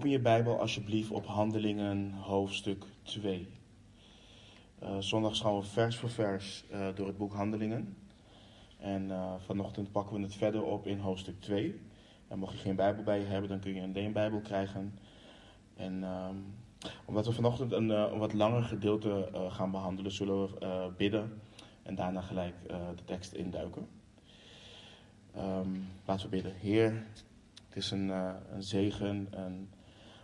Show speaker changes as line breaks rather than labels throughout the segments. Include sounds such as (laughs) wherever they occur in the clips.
Open je Bijbel alsjeblieft op Handelingen hoofdstuk 2. Uh, zondag gaan we vers voor vers uh, door het boek Handelingen. En uh, vanochtend pakken we het verder op in hoofdstuk 2. En mocht je geen Bijbel bij je hebben, dan kun je een leenbijbel krijgen. En um, omdat we vanochtend een, wat langer gedeelte gaan behandelen, zullen we bidden en daarna gelijk de tekst induiken. Um, laten we bidden. Heer, het is een, een zegen, een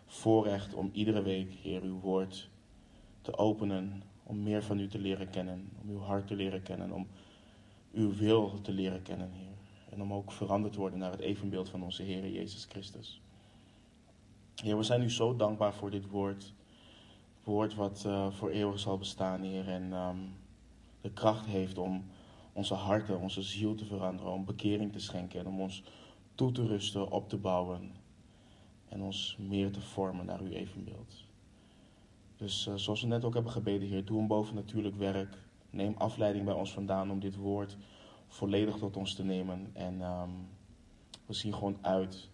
voorrecht om iedere week, Heer, uw woord te openen. Om meer van u te leren kennen. Om uw hart te leren kennen. Om uw wil te leren kennen, Heer. En om ook veranderd te worden naar het evenbeeld van onze Heer Jezus Christus. Heer, we zijn u zo dankbaar voor dit woord. Woord wat uh, voor eeuwig zal bestaan, Heer. En um, de kracht heeft om onze harten, onze ziel te veranderen. Om bekering te schenken en om ons toe te rusten, op te bouwen en ons meer te vormen naar uw evenbeeld. Dus uh, zoals we net ook hebben gebeden, Heer, doe een bovennatuurlijk werk. Neem afleiding bij ons vandaan om dit woord volledig tot ons te nemen. En um, we zien gewoon uit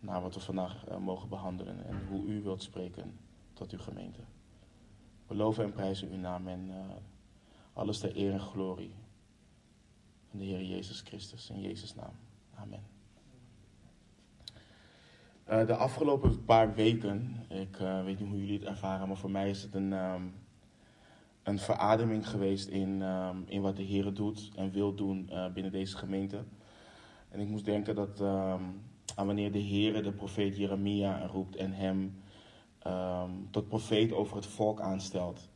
naar wat we vandaag uh, mogen behandelen en hoe u wilt spreken tot uw gemeente. We loven en prijzen uw naam en uh, alles ter eer en glorie van de Heer Jezus Christus. In Jezus' naam. Amen. Uh, de afgelopen paar weken, ik uh, weet niet hoe jullie het ervaren, maar voor mij is het een, um, een verademing geweest in, um, in wat de Heer doet en wil doen uh, binnen deze gemeente. En ik moest denken dat um, aan wanneer de Heer de profeet Jeremia roept en hem tot profeet over het volk aanstelt,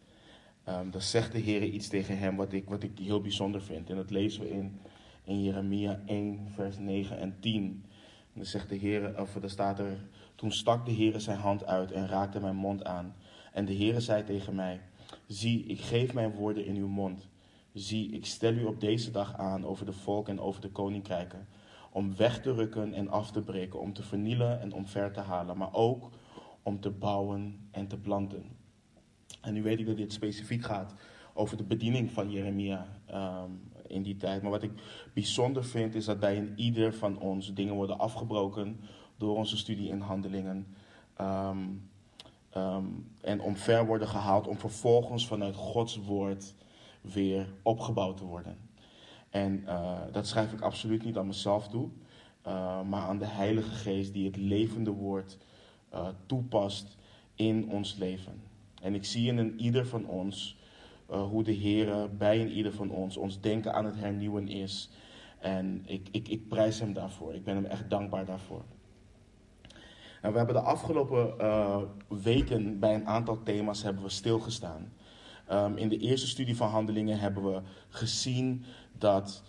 dan zegt de Heer iets tegen hem wat ik, wat ik heel bijzonder vind. En dat lezen we in, in Jeremia 1, vers 9 en 10. Dan zegt de Heer, of er staat er, toen stak de Heer zijn hand uit en raakte mijn mond aan. En de Heer zei tegen mij, zie, ik geef mijn woorden in uw mond. Zie, ik stel u op deze dag aan over de volk en over de koninkrijken. Om weg te rukken en af te breken, om te vernielen en omver te halen. Maar ook om te bouwen en te planten. En nu weet ik dat dit specifiek gaat over de bediening van Jeremia. Um, in die tijd. Maar wat ik bijzonder vind is dat bij een ieder van ons dingen worden afgebroken door onze studie in handelingen. Um, en omver worden gehaald om vervolgens vanuit Gods woord weer opgebouwd te worden. En uh, dat schrijf ik absoluut niet aan mezelf toe, uh, maar aan de Heilige Geest die het levende woord uh, toepast in ons leven. En ik zie in ieder van ons uh, hoe de Heer bij een ieder van ons ons denken aan het hernieuwen is. En ik, ik, ik prijs hem daarvoor. Ik ben hem echt dankbaar daarvoor. Nou, we hebben de afgelopen uh, weken bij een aantal thema's hebben we stilgestaan. Um, in de eerste studie van handelingen hebben we gezien dat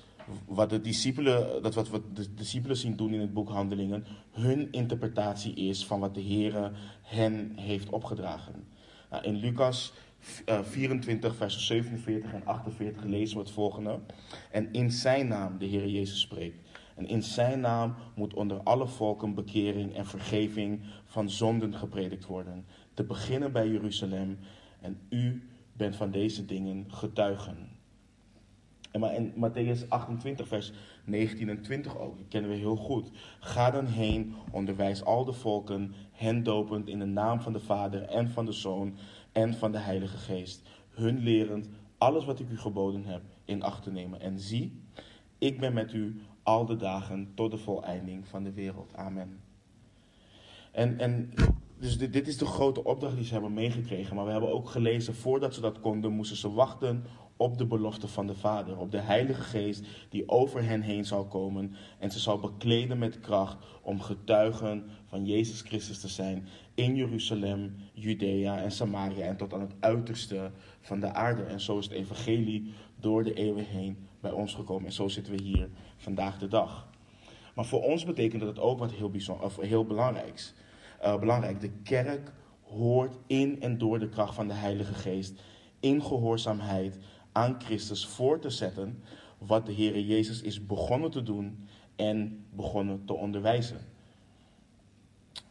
wat de discipelen, dat wat de discipelen zien doen in het boek Handelingen, hun interpretatie is van wat de Heer hen heeft opgedragen. Nou, in Lucas 24, eh, vers 47 en 48 lezen we het volgende. En in zijn naam de Heer Jezus spreekt. En in zijn naam moet onder alle volken bekering en vergeving van zonden gepredikt worden. Te beginnen bij Jeruzalem. En u bent van deze dingen getuigen. En maar in Matthäus 28, vers 19 en 20 ook, die kennen we heel goed. Ga dan heen, onderwijs al de volken, hen dopend in de naam van de Vader en van de Zoon en van de Heilige Geest. Hun lerend alles wat ik u geboden heb in acht te nemen. En zie, ik ben met u al de dagen tot de voleinding van de wereld. Amen. En, en dus dit, dit is de grote opdracht die ze hebben meegekregen. Maar we hebben ook gelezen, voordat ze dat konden, moesten ze wachten op de belofte van de Vader, op de Heilige Geest die over hen heen zal komen en ze zal bekleden met kracht om getuigen van Jezus Christus te zijn in Jeruzalem, Judea en Samaria en tot aan het uiterste van de aarde. En zo is het evangelie door de eeuwen heen bij ons gekomen en zo zitten we hier vandaag de dag. Maar voor ons betekent dat ook wat heel, bijzonder, of heel belangrijks. Uh, belangrijk, de kerk hoort in en door de kracht van de Heilige Geest in gehoorzaamheid aan Christus voor te zetten wat de Heer Jezus is begonnen te doen en begonnen te onderwijzen.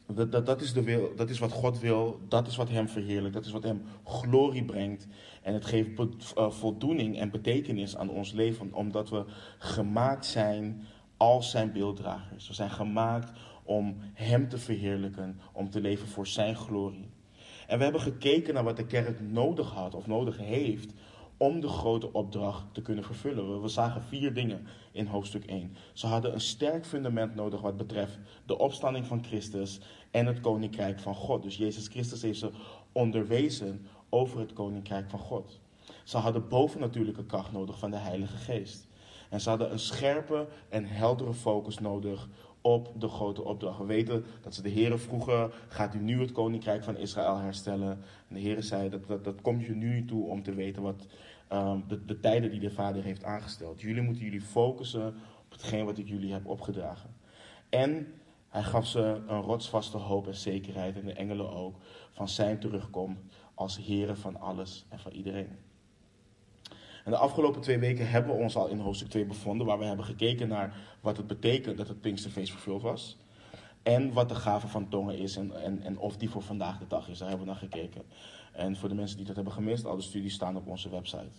Dat, dat, dat, is de wil, dat is wat God wil, dat is wat Hem verheerlijkt, dat is wat Hem glorie brengt. En het geeft uh, voldoening en betekenis aan ons leven, omdat we gemaakt zijn als Zijn beelddragers. We zijn gemaakt om Hem te verheerlijken, om te leven voor Zijn glorie. En we hebben gekeken naar wat de kerk nodig had of nodig heeft om de grote opdracht te kunnen vervullen. We zagen vier dingen in hoofdstuk 1. Ze hadden een sterk fundament nodig wat betreft de opstanding van Christus en het koninkrijk van God. Dus Jezus Christus heeft ze onderwezen over het koninkrijk van God. Ze hadden bovennatuurlijke kracht nodig van de Heilige Geest. En ze hadden een scherpe en heldere focus nodig op de grote opdracht. We weten dat ze de Heeren vroegen, gaat u nu het koninkrijk van Israël herstellen? En de Heeren zei, dat, dat, dat komt je nu niet toe om te weten wat ehm, de, de tijden die de Vader heeft aangesteld. Jullie moeten jullie focussen op hetgeen wat ik jullie heb opgedragen. En hij gaf ze een rotsvaste hoop en zekerheid, en de engelen ook, van zijn terugkomst als Heeren van alles en van iedereen. En de afgelopen twee weken hebben we ons al in hoofdstuk 2 bevonden, waar we hebben gekeken naar wat het betekent dat het Pinksterfeest vervuld was. En wat de gave van tongen is en, en, en of die voor vandaag de dag is. Daar hebben we naar gekeken. En voor de mensen die dat hebben gemist, al de studies staan op onze website.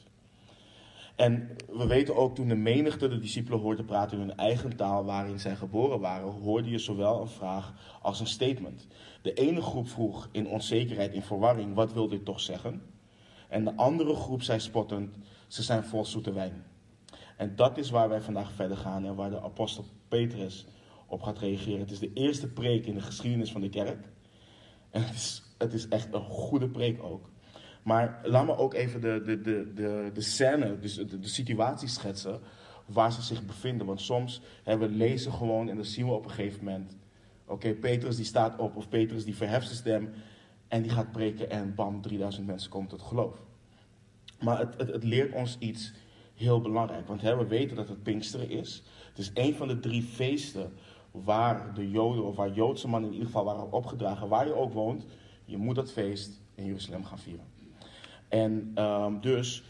En we weten ook toen de menigte de discipelen hoorde praten in hun eigen taal waarin zij geboren waren, hoorde je zowel een vraag als een statement. De ene groep vroeg in onzekerheid, in verwarring, wat wil dit toch zeggen? En de andere groep zei spottend, ze zijn vol zoete wijn. En dat is waar wij vandaag verder gaan en waar de apostel Petrus op gaat reageren. Het is de eerste preek in de geschiedenis van de kerk. En het is, het is echt een goede preek ook. Maar laat me ook even de, de, de, de, de scène, dus de, situatie schetsen waar ze zich bevinden. Want soms hebben we lezen gewoon en dan zien we op een gegeven moment... Oké, Petrus die staat op of Petrus die verheft zijn stem en die gaat preken en bam, 3000 mensen komen tot geloof. Maar het, het, het leert ons iets heel belangrijk. Want hè, we weten dat het Pinksteren is. Het is een van de drie feesten waar de Joden, of waar Joodse mannen in ieder geval waren opgedragen, waar je ook woont, je moet dat feest in Jeruzalem gaan vieren. En um, dus,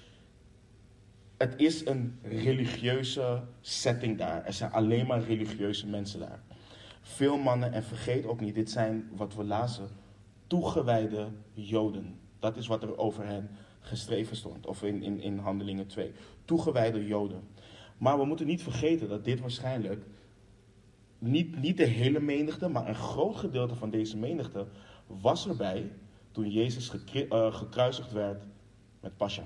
het is een religieuze setting daar. Er zijn alleen maar religieuze mensen daar. Veel mannen, en vergeet ook niet, dit zijn wat we lazen, toegewijde Joden. Dat is wat er over hen geschreven stond, of in, in, in Handelingen 2. Toegewijde Joden. Maar we moeten niet vergeten dat dit waarschijnlijk niet, niet de hele menigte, maar een groot gedeelte van deze menigte was erbij toen Jezus uh, gekruisigd werd met Pascha.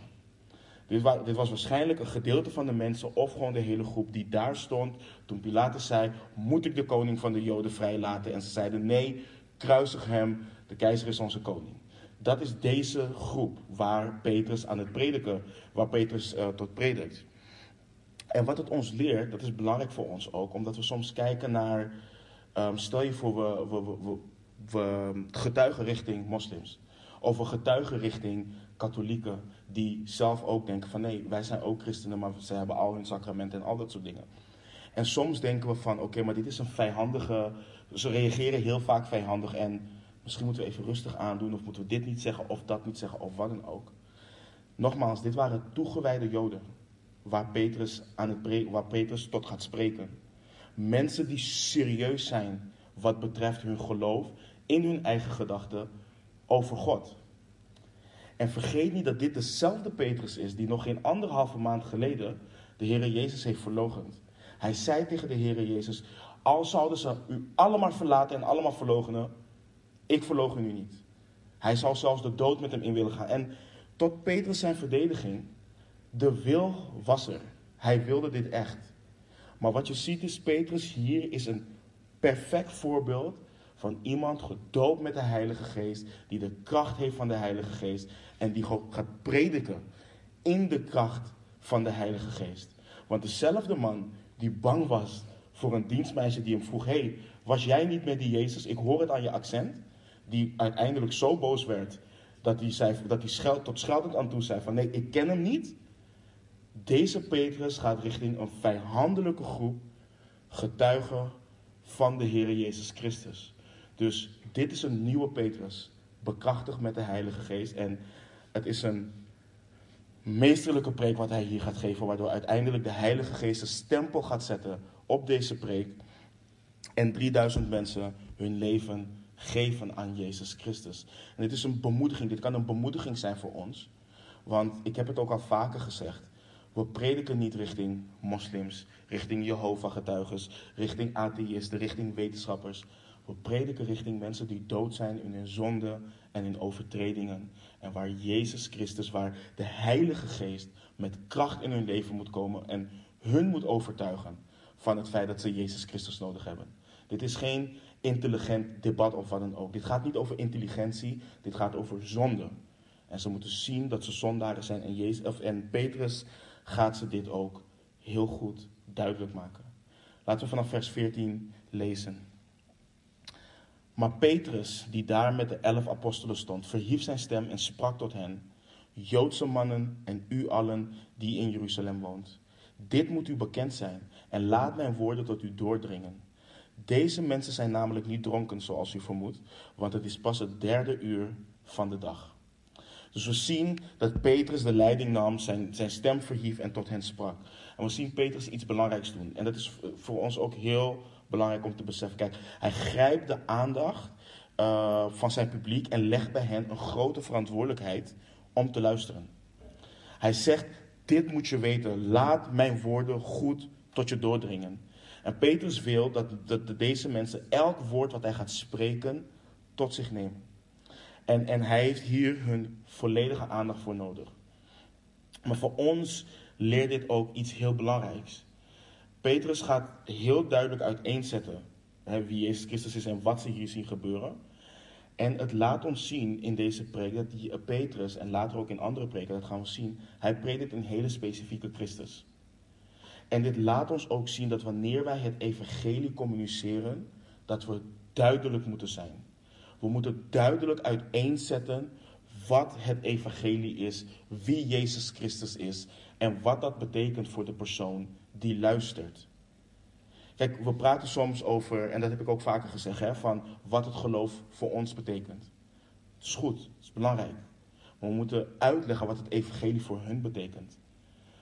Dit, dit, was waarschijnlijk een gedeelte van de mensen, of gewoon de hele groep die daar stond toen Pilatus zei: Moet ik de koning van de Joden vrijlaten? En ze zeiden: Nee, kruisig hem, de keizer is onze koning. Dat is deze groep waar Petrus aan het prediken, waar Petrus uh, tot predikt. En wat het ons leert, dat is belangrijk voor ons ook, omdat we soms kijken naar, um, stel je voor, we, we, we, we, getuigen richting moslims. Of we getuigen richting katholieken, die zelf ook denken van nee, wij zijn ook christenen, maar ze hebben al hun sacramenten en al dat soort dingen. En soms denken we van oké, maar dit is een vijandige, ze reageren heel vaak vijandig en Misschien moeten we even rustig aandoen, of moeten we dit niet zeggen, of dat niet zeggen, of wat dan ook. Nogmaals, dit waren toegewijde Joden, waar Petrus, aan het waar Petrus tot gaat spreken. Mensen die serieus zijn wat betreft hun geloof in hun eigen gedachten over God. En vergeet niet dat dit dezelfde Petrus is die nog geen anderhalve maand geleden de Heer Jezus heeft verlogend. Hij zei tegen de Heer Jezus, al zouden ze u allemaal verlaten en allemaal verlogenen, ik verlogen u niet. Hij zal zelfs de dood met hem in willen gaan. En tot Petrus zijn verdediging, de wil was er. Hij wilde dit echt. Maar wat je ziet is, Petrus hier is een perfect voorbeeld van iemand gedoopt met de Heilige Geest, die de kracht heeft van de Heilige Geest en die gaat prediken in de kracht van de Heilige Geest. Want dezelfde man die bang was voor een dienstmeisje die hem vroeg: hey, was jij niet met die Jezus? Ik hoor het aan je accent die uiteindelijk zo boos werd dat hij, zei, dat hij tot scheldend aan toe zei van nee, ik ken hem niet. Deze Petrus gaat richting een vijandelijke groep getuigen van de Heer Jezus Christus. Dus dit is een nieuwe Petrus, bekrachtigd met de Heilige Geest. En het is een meesterlijke preek wat hij hier gaat geven, waardoor uiteindelijk de Heilige Geest een stempel gaat zetten op deze preek. En 3000 mensen hun leven geven aan Jezus Christus. En dit is een bemoediging, dit kan een bemoediging zijn voor ons. Want ik heb het ook al vaker gezegd. We prediken niet richting moslims, richting Jehovah-getuigen, richting atheïsten, richting wetenschappers. We prediken richting mensen die dood zijn in hun zonde en in overtredingen. En waar Jezus Christus, waar de Heilige Geest met kracht in hun leven moet komen en hun moet overtuigen van het feit dat ze Jezus Christus nodig hebben. Dit is geen intelligent debat of wat dan ook. Dit gaat niet over intelligentie, dit gaat over zonde. En ze moeten zien dat ze zondaren zijn. En, Jezus, of, en Petrus gaat ze dit ook heel goed duidelijk maken. Laten we vanaf vers 14 lezen. Maar Petrus, die daar met de elf apostelen stond, verhief zijn stem en sprak tot hen: Joodse mannen en u allen die in Jeruzalem woont. Dit moet u bekend zijn en laat mijn woorden tot u doordringen. Deze mensen zijn namelijk niet dronken zoals u vermoedt, want het is pas het derde uur van de dag. Dus we zien dat Petrus de leiding nam, zijn, zijn stem verhief en tot hen sprak. En we zien Petrus iets belangrijks doen. En dat is voor ons ook heel belangrijk om te beseffen. Kijk, hij grijpt de aandacht uh, van zijn publiek en legt bij hen een grote verantwoordelijkheid om te luisteren. Hij zegt: Dit moet je weten, laat mijn woorden goed tot je doordringen. En Petrus wil dat, dat deze mensen elk woord wat hij gaat spreken tot zich nemen. En, en hij heeft hier hun volledige aandacht voor nodig. Maar voor ons leert dit ook iets heel belangrijks. Petrus gaat heel duidelijk uiteenzetten hè, wie Jezus Christus is en wat ze hier zien gebeuren. En het laat ons zien in deze preek dat die Petrus en later ook in andere preken, dat gaan we zien, hij predikt een hele specifieke Christus. En dit laat ons ook zien dat wanneer wij het evangelie communiceren, dat we duidelijk moeten zijn. We moeten duidelijk uiteenzetten wat het evangelie is, wie Jezus Christus is en wat dat betekent voor de persoon die luistert. Kijk, we praten soms over, en dat heb ik ook vaker gezegd, hè, van wat het geloof voor ons betekent. Het is goed, het is belangrijk. Maar we moeten uitleggen wat het evangelie voor hun betekent.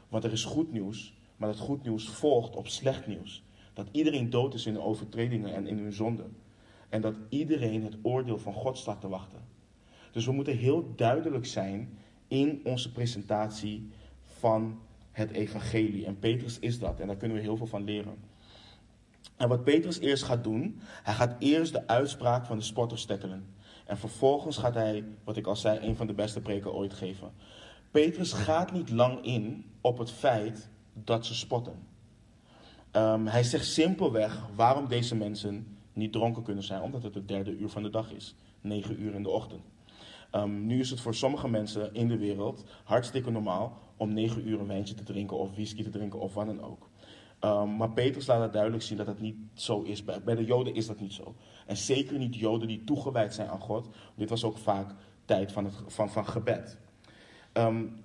Want er is goed nieuws, maar dat goed nieuws volgt op slecht nieuws. Dat iedereen dood is in hun overtredingen en in hun zonden. En dat iedereen het oordeel van God staat te wachten. Dus we moeten heel duidelijk zijn in onze presentatie van het evangelie. En Petrus is dat. En daar kunnen we heel veel van leren. En wat Petrus eerst gaat doen, hij gaat eerst de uitspraak van de spotters tackelen. En vervolgens gaat hij, wat ik al zei, een van de beste preken ooit geven. Petrus gaat niet lang in op het feit dat ze spotten. Um, hij zegt simpelweg waarom deze mensen niet dronken kunnen zijn, omdat het het derde uur van de dag is, negen uur in de ochtend. Um, nu is het voor sommige mensen in de wereld hartstikke normaal om negen uur een wijntje te drinken of whisky te drinken of wat dan ook. Um, maar Petrus laat het duidelijk zien dat dat niet zo is. Bij, bij de Joden is dat niet zo. En zeker niet Joden die toegewijd zijn aan God. Dit was ook vaak tijd van, het, van, van gebed. Um,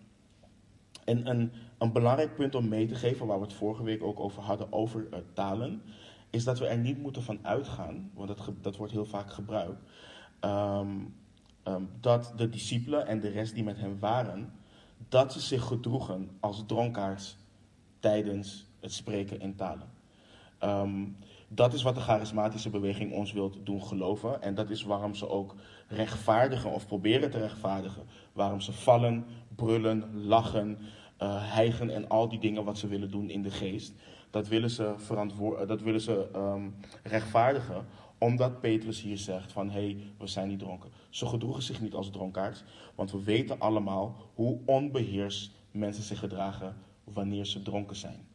en een, een belangrijk punt om mee te geven, waar we het vorige week ook over hadden, over uh, talen, is dat we er niet moeten van uitgaan, want dat, dat wordt heel vaak gebruikt, um, um, dat de discipelen en de rest die met hem waren, dat ze zich gedroegen als dronkaards tijdens het spreken in talen. Um, dat is wat de charismatische beweging ons wil doen geloven. En dat is waarom ze ook rechtvaardigen of proberen te rechtvaardigen. Waarom ze vallen, brullen, lachen, uh, hijgen en al die dingen wat ze willen doen in de geest. Dat willen ze, verantwoord, dat willen ze um, rechtvaardigen. Omdat Petrus hier zegt van hé, hey, we zijn niet dronken. Ze gedroegen zich niet als dronkaards. Want we weten allemaal hoe onbeheerst mensen zich gedragen wanneer ze dronken zijn.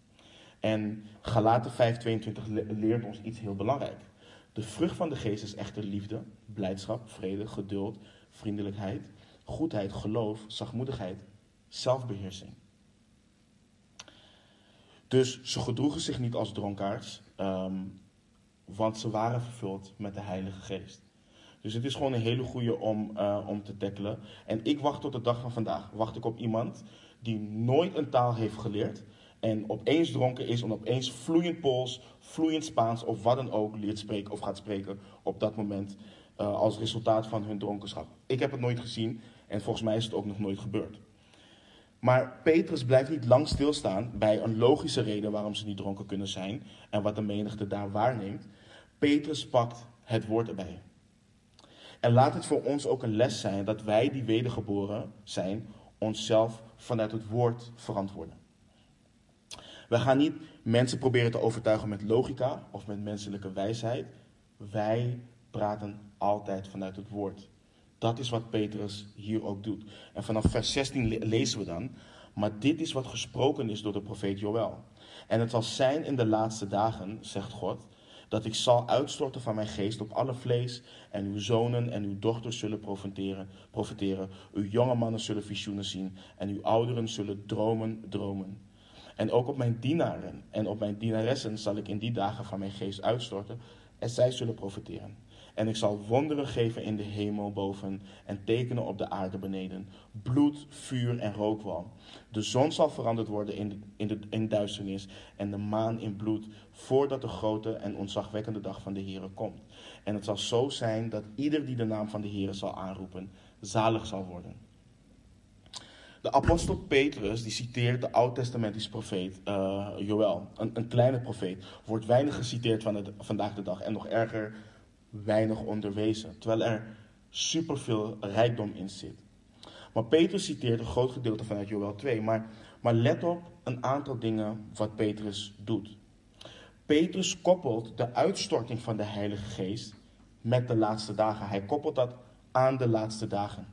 En Galaten 5:22 leert ons iets heel belangrijk. De vrucht van de geest is echter liefde, blijdschap, vrede, geduld, vriendelijkheid, goedheid, geloof, zachtmoedigheid, zelfbeheersing. Dus ze gedroegen zich niet als dronkaards, um, want ze waren vervuld met de Heilige Geest. Dus het is gewoon een hele goede om, uh, om te tackelen. En ik wacht tot de dag van vandaag. Wacht ik op iemand die nooit een taal heeft geleerd, en opeens dronken is en opeens vloeiend Pools, vloeiend Spaans of wat dan ook leert spreken of gaat spreken op dat moment uh, als resultaat van hun dronkenschap. Ik heb het nooit gezien en volgens mij is het ook nog nooit gebeurd. Maar Petrus blijft niet lang stilstaan bij een logische reden waarom ze niet dronken kunnen zijn en wat de menigte daar waarneemt. Petrus pakt het woord erbij. En laat het voor ons ook een les zijn dat wij die wedergeboren zijn, onszelf vanuit het woord verantwoorden. We gaan niet mensen proberen te overtuigen met logica of met menselijke wijsheid. Wij praten altijd vanuit het woord. Dat is wat Petrus hier ook doet. En vanaf vers 16 lezen we dan. Maar dit is wat gesproken is door de profeet Joël. En het zal zijn in de laatste dagen, zegt God, dat ik zal uitstorten van mijn geest op alle vlees. En uw zonen en uw dochters zullen profiteren. profiteren. Uw jonge mannen zullen visioenen zien. En uw ouderen zullen dromen dromen. En ook op mijn dienaren en op mijn dienaressen zal ik in die dagen van mijn geest uitstorten. En zij zullen profiteren. En ik zal wonderen geven in de hemel boven en tekenen op de aarde beneden. Bloed, vuur en rookwal. De zon zal veranderd worden in, in, de, duisternis en de maan in bloed, voordat de grote en ontzagwekkende dag van de Heer komt. En het zal zo zijn dat ieder die de naam van de Heer zal aanroepen, zalig zal worden. De apostel Petrus, die citeert de oud-testamentische profeet uh, Joël, een, een, kleine profeet, wordt weinig geciteerd van vandaag de dag en nog erger weinig onderwezen, terwijl er superveel rijkdom in zit. Maar Petrus citeert een groot gedeelte vanuit Joel 2, maar, maar let op een aantal dingen wat Petrus doet. Petrus koppelt de uitstorting van de Heilige Geest met de laatste dagen. Hij koppelt dat aan de laatste dagen.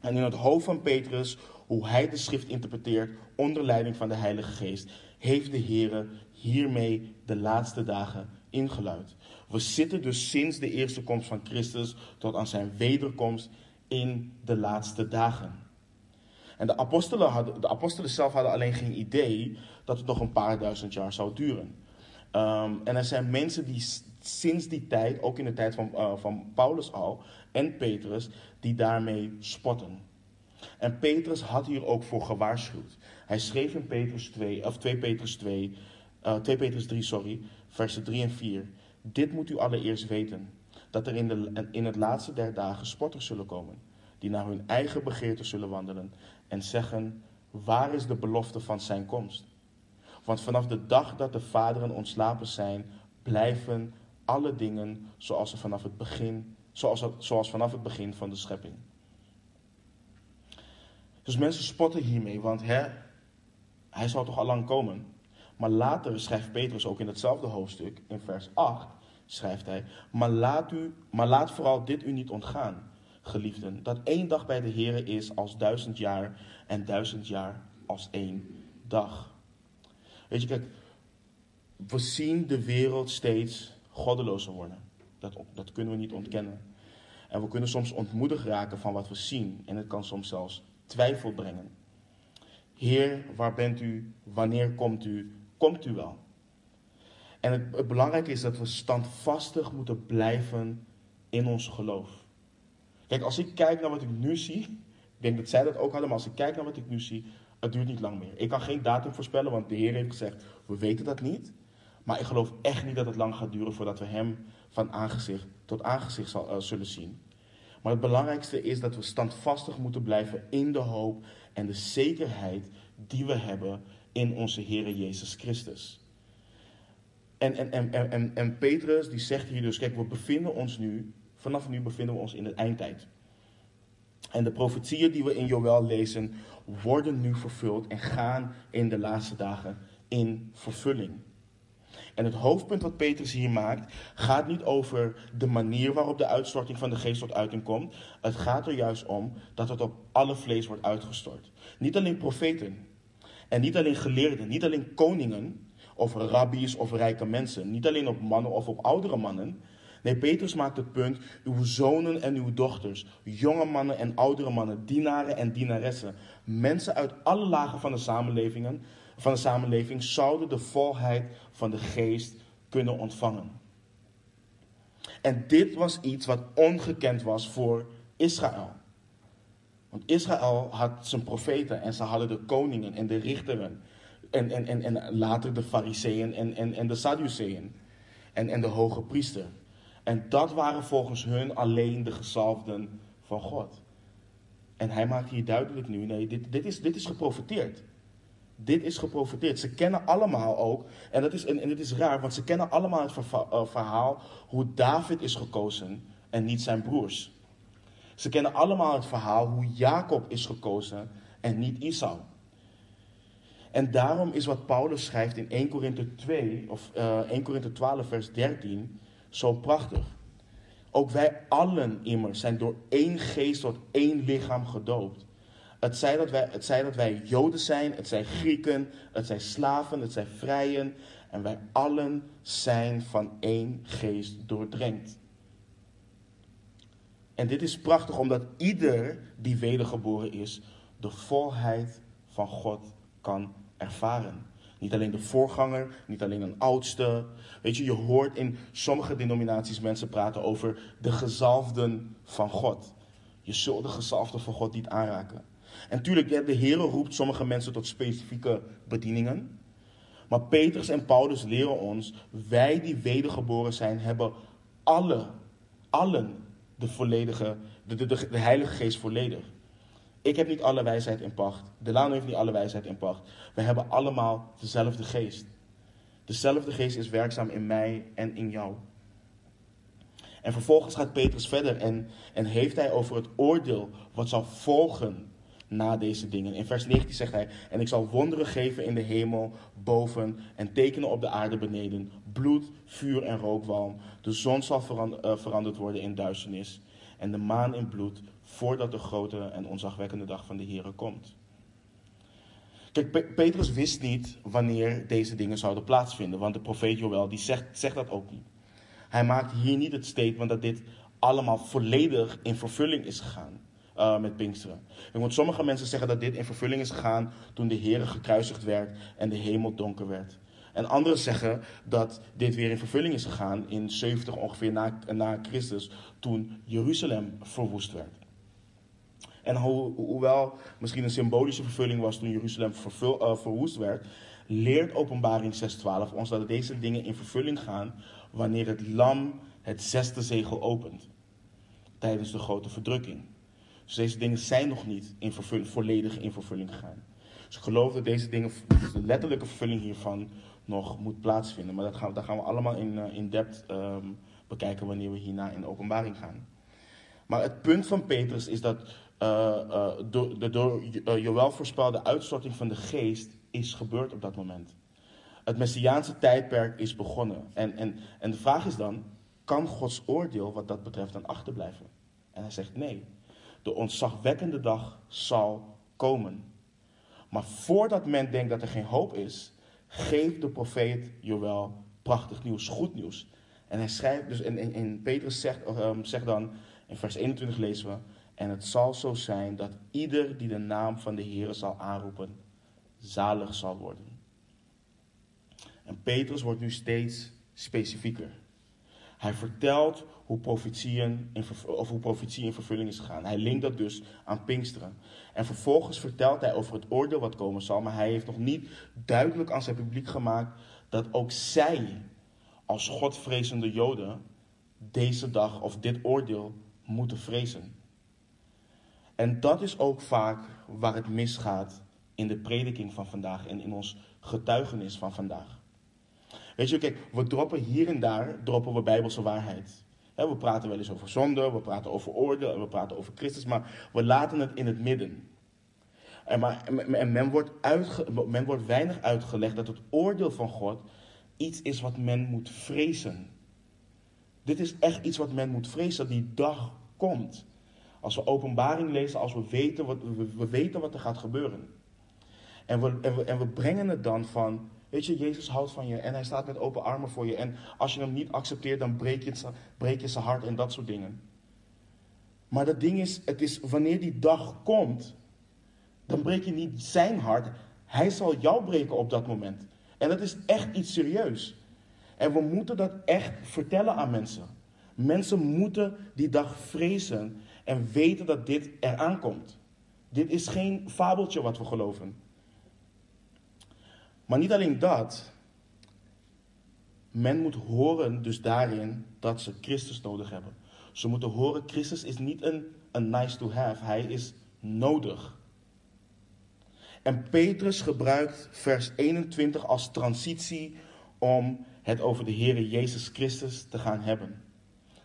En in het hoofd van Petrus, hoe hij de schrift interpreteert onder leiding van de Heilige Geest, heeft de Heer hiermee de laatste dagen ingeluid. We zitten dus sinds de eerste komst van Christus tot aan zijn wederkomst in de laatste dagen. En de apostelen, hadden, de apostelen zelf hadden alleen geen idee dat het nog een paar duizend jaar zou duren. Um, en er zijn mensen die sinds die tijd, ook in de tijd van, uh, van Paulus al en Petrus, die daarmee spotten. En Petrus had hier ook voor gewaarschuwd. Hij schreef in Petrus 2, of 2 Petrus 2, uh, 2 Petrus 3, sorry, versen 3 en 4. Dit moet u allereerst weten: dat er in, de, in het laatste der dagen spotters zullen komen, die naar hun eigen begeerte zullen wandelen en zeggen: Waar is de belofte van zijn komst? Want vanaf de dag dat de vaderen ontslapen zijn, blijven alle dingen zoals, ze vanaf het begin, zoals, zoals vanaf het begin van de schepping. Dus mensen spotten hiermee, want hè, hij zal toch al lang komen. Maar later schrijft Petrus ook in hetzelfde hoofdstuk, in vers 8, schrijft hij: maar laat, u, maar laat vooral dit u niet ontgaan, geliefden, dat één dag bij de Heer is als duizend jaar en duizend jaar als één dag. Weet je, kijk, we zien de wereld steeds goddelozer worden. Dat, dat kunnen we niet ontkennen. En we kunnen soms ontmoedigd raken van wat we zien. En het kan soms zelfs twijfel brengen. Heer, waar bent u? Wanneer komt u? Komt u wel? En het, het belangrijke is dat we standvastig moeten blijven in ons geloof. Kijk, als ik kijk naar wat ik nu zie, ik denk dat zij dat ook hadden, maar als ik kijk naar wat ik nu zie, het duurt niet lang meer. Ik kan geen datum voorspellen, want de Heer heeft gezegd, we weten dat niet. Maar ik geloof echt niet dat het lang gaat duren voordat we Hem van aangezicht tot aangezicht uh, zullen zien. Maar het belangrijkste is dat we standvastig moeten blijven in de hoop en de zekerheid die we hebben in onze Heer Jezus Christus. En, en, en, en, en Petrus die zegt hier dus, kijk, we bevinden ons nu, vanaf nu bevinden we ons in de eindtijd. En de profetieën die we in Joël lezen, worden nu vervuld en gaan in de laatste dagen in vervulling. En het hoofdpunt wat Petrus hier maakt, gaat niet over de manier waarop de uitstorting van de geest tot uiting komt. Het gaat er juist om dat het op alle vlees wordt uitgestort. Niet alleen profeten en niet alleen geleerden, niet alleen koningen of rabbies of rijke mensen. Niet alleen op mannen of op oudere mannen. Nee, Petrus maakt het punt, uw zonen en uw dochters, jonge mannen en oudere mannen, dienaren en dienaressen, mensen uit alle lagen van de samenlevingen, van de samenleving zouden de volheid van de geest kunnen ontvangen. En dit was iets wat ongekend was voor Israël. Want Israël had zijn profeten en ze hadden de koningen en de richteren. En, en, en, en later de fariseeën en, en, en de Sadduceeën. En, en de hoge priester. En dat waren volgens hun alleen de gezalfden van God. En hij maakt hier duidelijk nu, nee, dit, dit, is, dit is geprofiteerd. Dit is geprofiteerd. Ze kennen allemaal ook, en, dat is, en, en is raar, want ze kennen allemaal het eh, verhaal hoe David is gekozen en niet zijn broers. Ze kennen allemaal het verhaal hoe Jacob is gekozen en niet Isau. En daarom is wat Paulus schrijft in 1 Korinthe 2, of uh, 1 Korinthe 12, vers 13, zo prachtig. Ook wij allen immers zijn door één geest tot één lichaam gedoopt. Het zij, dat wij, het zij dat wij Joden zijn, het zijn Grieken, het zijn slaven, het zijn vrijen. En wij allen zijn van één geest doordrenkt. En dit is prachtig omdat ieder die wedergeboren is, de volheid van God kan ervaren. Niet alleen de voorganger, niet alleen een oudste. Weet je, je hoort in sommige denominaties mensen praten over de gezalfden van God. Je zult de gezalfden van God niet aanraken. En tuurlijk, de Heer roept sommige mensen tot specifieke bedieningen. Maar Petrus en Paulus leren ons, wij die wedergeboren zijn, hebben alle, allen de volledige, de, de, de, de Heilige Geest volledig. Ik heb niet alle wijsheid in pacht. Delano heeft niet alle wijsheid in pacht. We hebben allemaal dezelfde geest. Dezelfde geest is werkzaam in mij en in jou. En vervolgens gaat Petrus verder en, en heeft hij over het oordeel wat zal volgen na deze dingen. In vers 19 zegt hij: En ik zal wonderen geven in de hemel boven en tekenen op de aarde beneden: bloed, vuur en rookwalm. De zon zal eh, veranderd worden in duisternis en de maan in bloed, voordat de grote en onzagwekkende dag van de Here komt. Kijk, Petrus wist niet wanneer deze dingen zouden plaatsvinden, want de profeet Joël die zegt, zegt dat ook niet. Hij maakt hier niet het statement dat dit allemaal volledig in vervulling is gegaan uh, met Pinksteren. Want sommige mensen zeggen dat dit in vervulling is gegaan toen de Heer gekruisigd werd en de hemel donker werd. En anderen zeggen dat dit weer in vervulling is gegaan in 70 ongeveer na, na Christus, toen Jeruzalem verwoest werd. En hoewel misschien een symbolische vervulling was toen Jeruzalem uh, verwoest werd, leert Openbaring 6:12 ons dat deze dingen in vervulling gaan wanneer het lam het zesde zegel opent tijdens de grote verdrukking. Dus deze dingen zijn nog niet in volledig in vervulling gegaan. Dus ik geloof dat deze dingen, de letterlijke vervulling hiervan, nog moet plaatsvinden. Maar dat gaan, dat gaan we allemaal in, uh, in depth um, bekijken wanneer we hierna in de openbaring gaan. Maar het punt van Petrus is dat uh, uh, door de door Joël voorspelde uitstorting van de geest is gebeurd op dat moment. Het Messiaanse tijdperk is begonnen. En, en, en de vraag is dan, kan Gods oordeel wat dat betreft dan achterblijven? En hij zegt nee. De ontzagwekkende dag zal komen. Maar voordat men denkt dat er geen hoop is, geeft de profeet Joël prachtig nieuws, goed nieuws. En hij schrijft dus, en, en, Petrus zegt, um, zegt dan, in vers 21 lezen we, en het zal zo zijn dat ieder die de naam van de Heer zal aanroepen, zalig zal worden. En Petrus wordt nu steeds specifieker. Hij vertelt hoe profetieën in, of hoe profetie in vervulling is gegaan. Hij linkt dat dus aan Pinksteren. En vervolgens vertelt hij over het oordeel wat komen zal, maar hij heeft nog niet duidelijk aan zijn publiek gemaakt dat ook zij, als Godvrezende Joden, deze dag of dit oordeel moeten vrezen. En dat is ook vaak waar het misgaat in de prediking van vandaag en in ons getuigenis van vandaag. Weet je, kijk, we droppen hier en daar droppen we bijbelse waarheid. We praten wel eens over zonde, we praten over oordeel en we praten over Christus, maar we laten het in het midden. En, maar, en men, wordt men wordt weinig uitgelegd dat het oordeel van God iets is wat men moet vrezen. Dit is echt iets wat men moet vrezen, dat die dag komt. Als we openbaring lezen, als we weten wat, we, weten wat er gaat gebeuren. En we, en, we, en we brengen het dan van, weet je, Jezus houdt van je en hij staat met open armen voor je. En als je hem niet accepteert, dan breek je, breek je zijn hart en dat soort dingen. Maar dat ding is, het is wanneer die dag komt, dan breek je niet zijn hart. Hij zal jou breken op dat moment. En dat is echt iets serieus. En we moeten dat echt vertellen aan mensen. Mensen moeten die dag vrezen en weten dat dit eraan komt. Dit is geen fabeltje wat we geloven. Maar niet alleen dat. Men moet horen dus daarin dat ze Christus nodig hebben. Ze moeten horen, Christus is niet een, een nice to have. Hij is nodig. En Petrus gebruikt vers 21 als transitie om het over de Heer Jezus Christus te gaan hebben.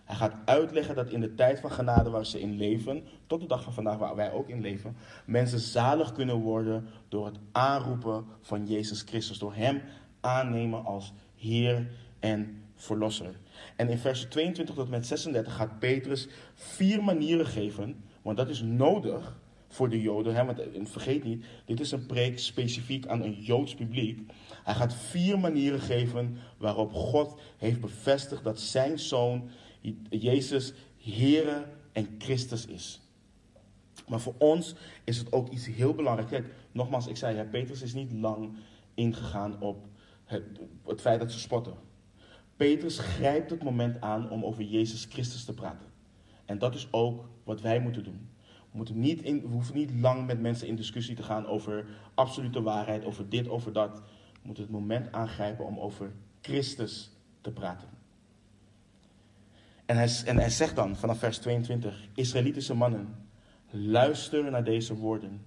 Hij gaat uitleggen dat in de tijd van genade waar ze in leven, tot de dag van vandaag waar wij ook in leven, mensen zalig kunnen worden door het aanroepen van Jezus Christus. Door Hem aannemen als Heer en Verlosser. En in vers 22 tot met 36 gaat Petrus vier manieren geven, want dat is nodig voor de Joden. Hè? Want eh, vergeet niet, dit is een preek specifiek aan een Joods publiek. Hij gaat vier manieren geven waarop God heeft bevestigd dat zijn zoon Jezus Here en Christus is. Maar voor ons is het ook iets heel belangrijks. Kijk, nogmaals, ik zei, Petrus is niet lang ingegaan op het, het feit dat ze spotten. Petrus grijpt het moment aan om over Jezus Christus te praten. En dat is ook wat wij moeten doen. We, moeten niet in, we hoeven niet lang met mensen in discussie te gaan over absolute waarheid, over dit, over dat. We moeten het moment aangrijpen om over Christus te praten. En hij, en zegt dan vanaf vers 22, Israëlitische mannen, luister naar deze woorden.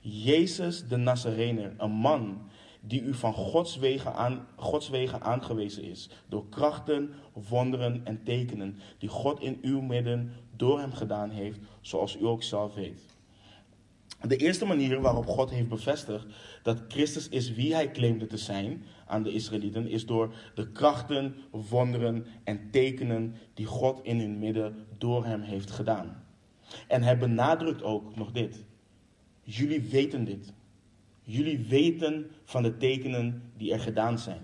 Jezus de Nazarener, een man die u van Gods wegen, aan, Gods wegen aangewezen is, door krachten, wonderen en tekenen, die God in uw midden door hem gedaan heeft, zoals u ook zelf weet. De eerste manier waarop God heeft bevestigd dat Christus is wie hij claimde te zijn aan de Israëlieten, is door de krachten, wonderen en tekenen die God in hun midden door hem heeft gedaan. En hij benadrukt ook nog dit. Jullie weten dit. Jullie weten van de tekenen die er gedaan zijn.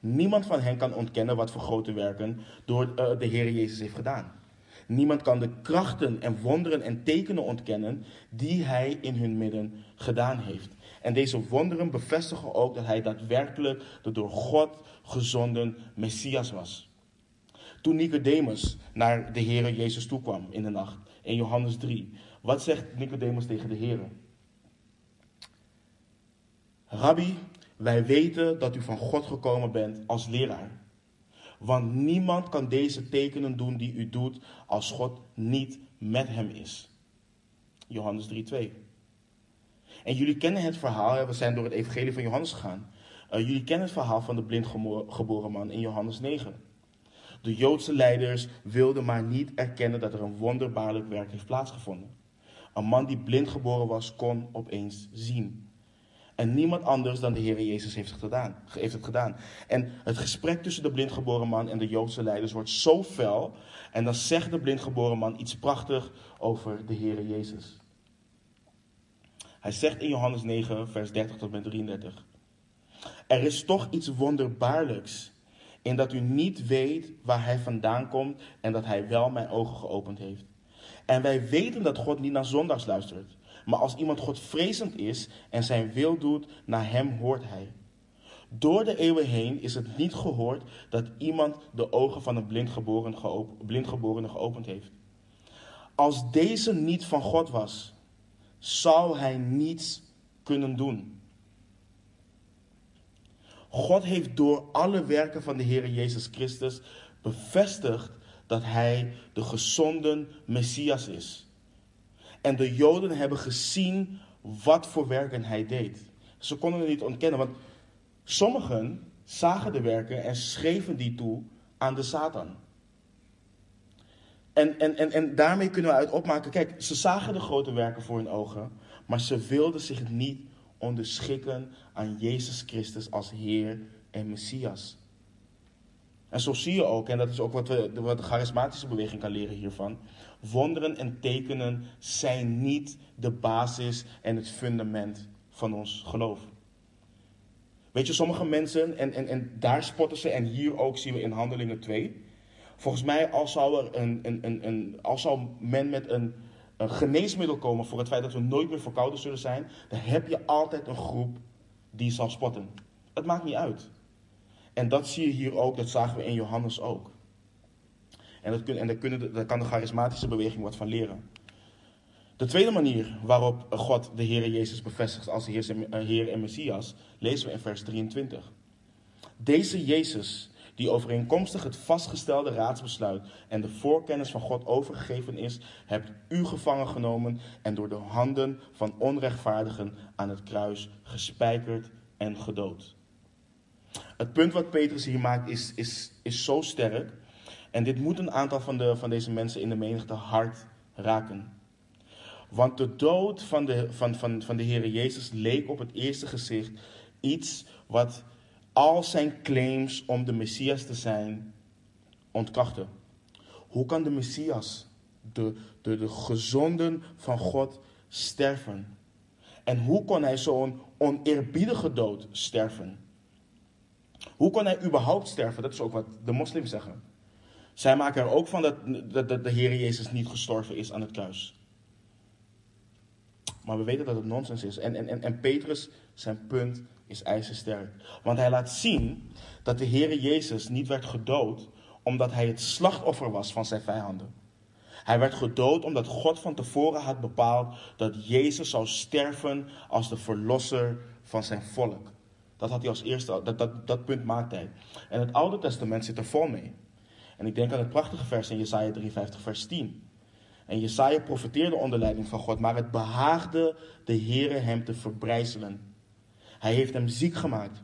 Niemand van hen kan ontkennen wat voor grote werken door eh, de Heer Jezus heeft gedaan. Niemand kan de krachten en wonderen en tekenen ontkennen die hij in hun midden gedaan heeft. En deze wonderen bevestigen ook dat hij daadwerkelijk de door God gezonden Messias was. Toen Nicodemus naar de Heer Jezus toekwam in de nacht, in Johannes 3, wat zegt Nicodemus tegen de Heer? Rabbi, wij weten dat u van God gekomen bent als leraar. Want niemand kan deze tekenen doen die u doet als God niet met hem is. Johannes 3:2. En jullie kennen het verhaal, we zijn door het evangelie van Johannes gegaan. Uh, jullie kennen het verhaal van de blind geboren man in Johannes 9. De Joodse leiders wilden maar niet erkennen dat er een wonderbaarlijk werk heeft plaatsgevonden. Een man die blind geboren was, kon opeens zien. En niemand anders dan de Heer Jezus heeft het, gedaan, heeft het gedaan. En het gesprek tussen de blindgeboren man en de Joodse leiders wordt zo fel. En dan zegt de blindgeboren man iets prachtig over de Heer Jezus. Hij zegt in Johannes 9, vers 30 tot en 33. Er is toch iets wonderbaarlijks in dat u niet weet waar hij vandaan komt en dat hij wel mijn ogen geopend heeft. En wij weten dat God niet naar zondags luistert. Maar als iemand godvrezend is en zijn wil doet, naar hem hoort hij. Door de eeuwen heen is het niet gehoord dat iemand de ogen van een blindgeborene geopend, blindgeborene geopend heeft. Als deze niet van God was, zou hij niets kunnen doen. God heeft door alle werken van de Heer Jezus Christus bevestigd dat hij de gezonden Messias is. En de Joden hebben gezien wat voor werken hij deed. Ze konden het niet ontkennen, want sommigen zagen de werken en schreven die toe aan de Satan. En, en, en, en daarmee kunnen we uit opmaken, kijk, ze zagen de grote werken voor hun ogen, maar ze wilden zich niet onderschikken aan Jezus Christus als Heer en Messias. En zo zie je ook, en dat is ook wat, we, wat de charismatische beweging kan leren hiervan. Wonderen en tekenen zijn niet de basis en het fundament van ons geloof. Weet je, sommige mensen, en, en, en daar spotten ze, en hier ook zien we in Handelingen 2. Volgens mij, als zou, er een, een, een, een, als zou men met een, een geneesmiddel komen voor het feit dat we nooit meer verkouden zullen zijn, dan heb je altijd een groep die zal spotten. Het maakt niet uit. En dat zie je hier ook, dat zagen we in Johannes ook. En, dat kun, en daar, kunnen, daar kan de charismatische beweging wat van leren. De tweede manier waarop God de Heer Jezus bevestigt als Heer en Messias, lezen we in vers 23. Deze Jezus, die overeenkomstig het vastgestelde raadsbesluit en de voorkennis van God overgegeven is, hebt u gevangen genomen en door de handen van onrechtvaardigen aan het kruis gespijkerd en gedood. Het punt wat Petrus hier maakt is, is, is zo sterk. En dit moet een aantal van, de, van deze mensen in de menigte hard raken. Want de dood van de, van, van, van de Heer Jezus leek op het eerste gezicht iets wat al zijn claims om de Messias te zijn ontkrachten. Hoe kan de Messias, de, de, de gezonden van God, sterven? En hoe kon hij zo'n oneerbiedige dood sterven? Hoe kon hij überhaupt sterven? Dat is ook wat de moslims zeggen. Zij maken er ook van dat, dat, dat de Heer Jezus niet gestorven is aan het kruis. Maar we weten dat het nonsens is. En, en, en Petrus, zijn punt is ijzersterk. Want hij laat zien dat de Heer Jezus niet werd gedood omdat hij het slachtoffer was van zijn vijanden. Hij werd gedood omdat God van tevoren had bepaald dat Jezus zou sterven als de verlosser van zijn volk. Dat had hij als eerste, dat, dat, dat punt maakte hij. En het Oude Testament zit er vol mee. En ik denk aan het prachtige vers in Jesaja 53, vers 10. En Jesaja profeteerde onder leiding van God, maar het behaagde de Heere hem te verbrijzelen. Hij heeft hem ziek gemaakt.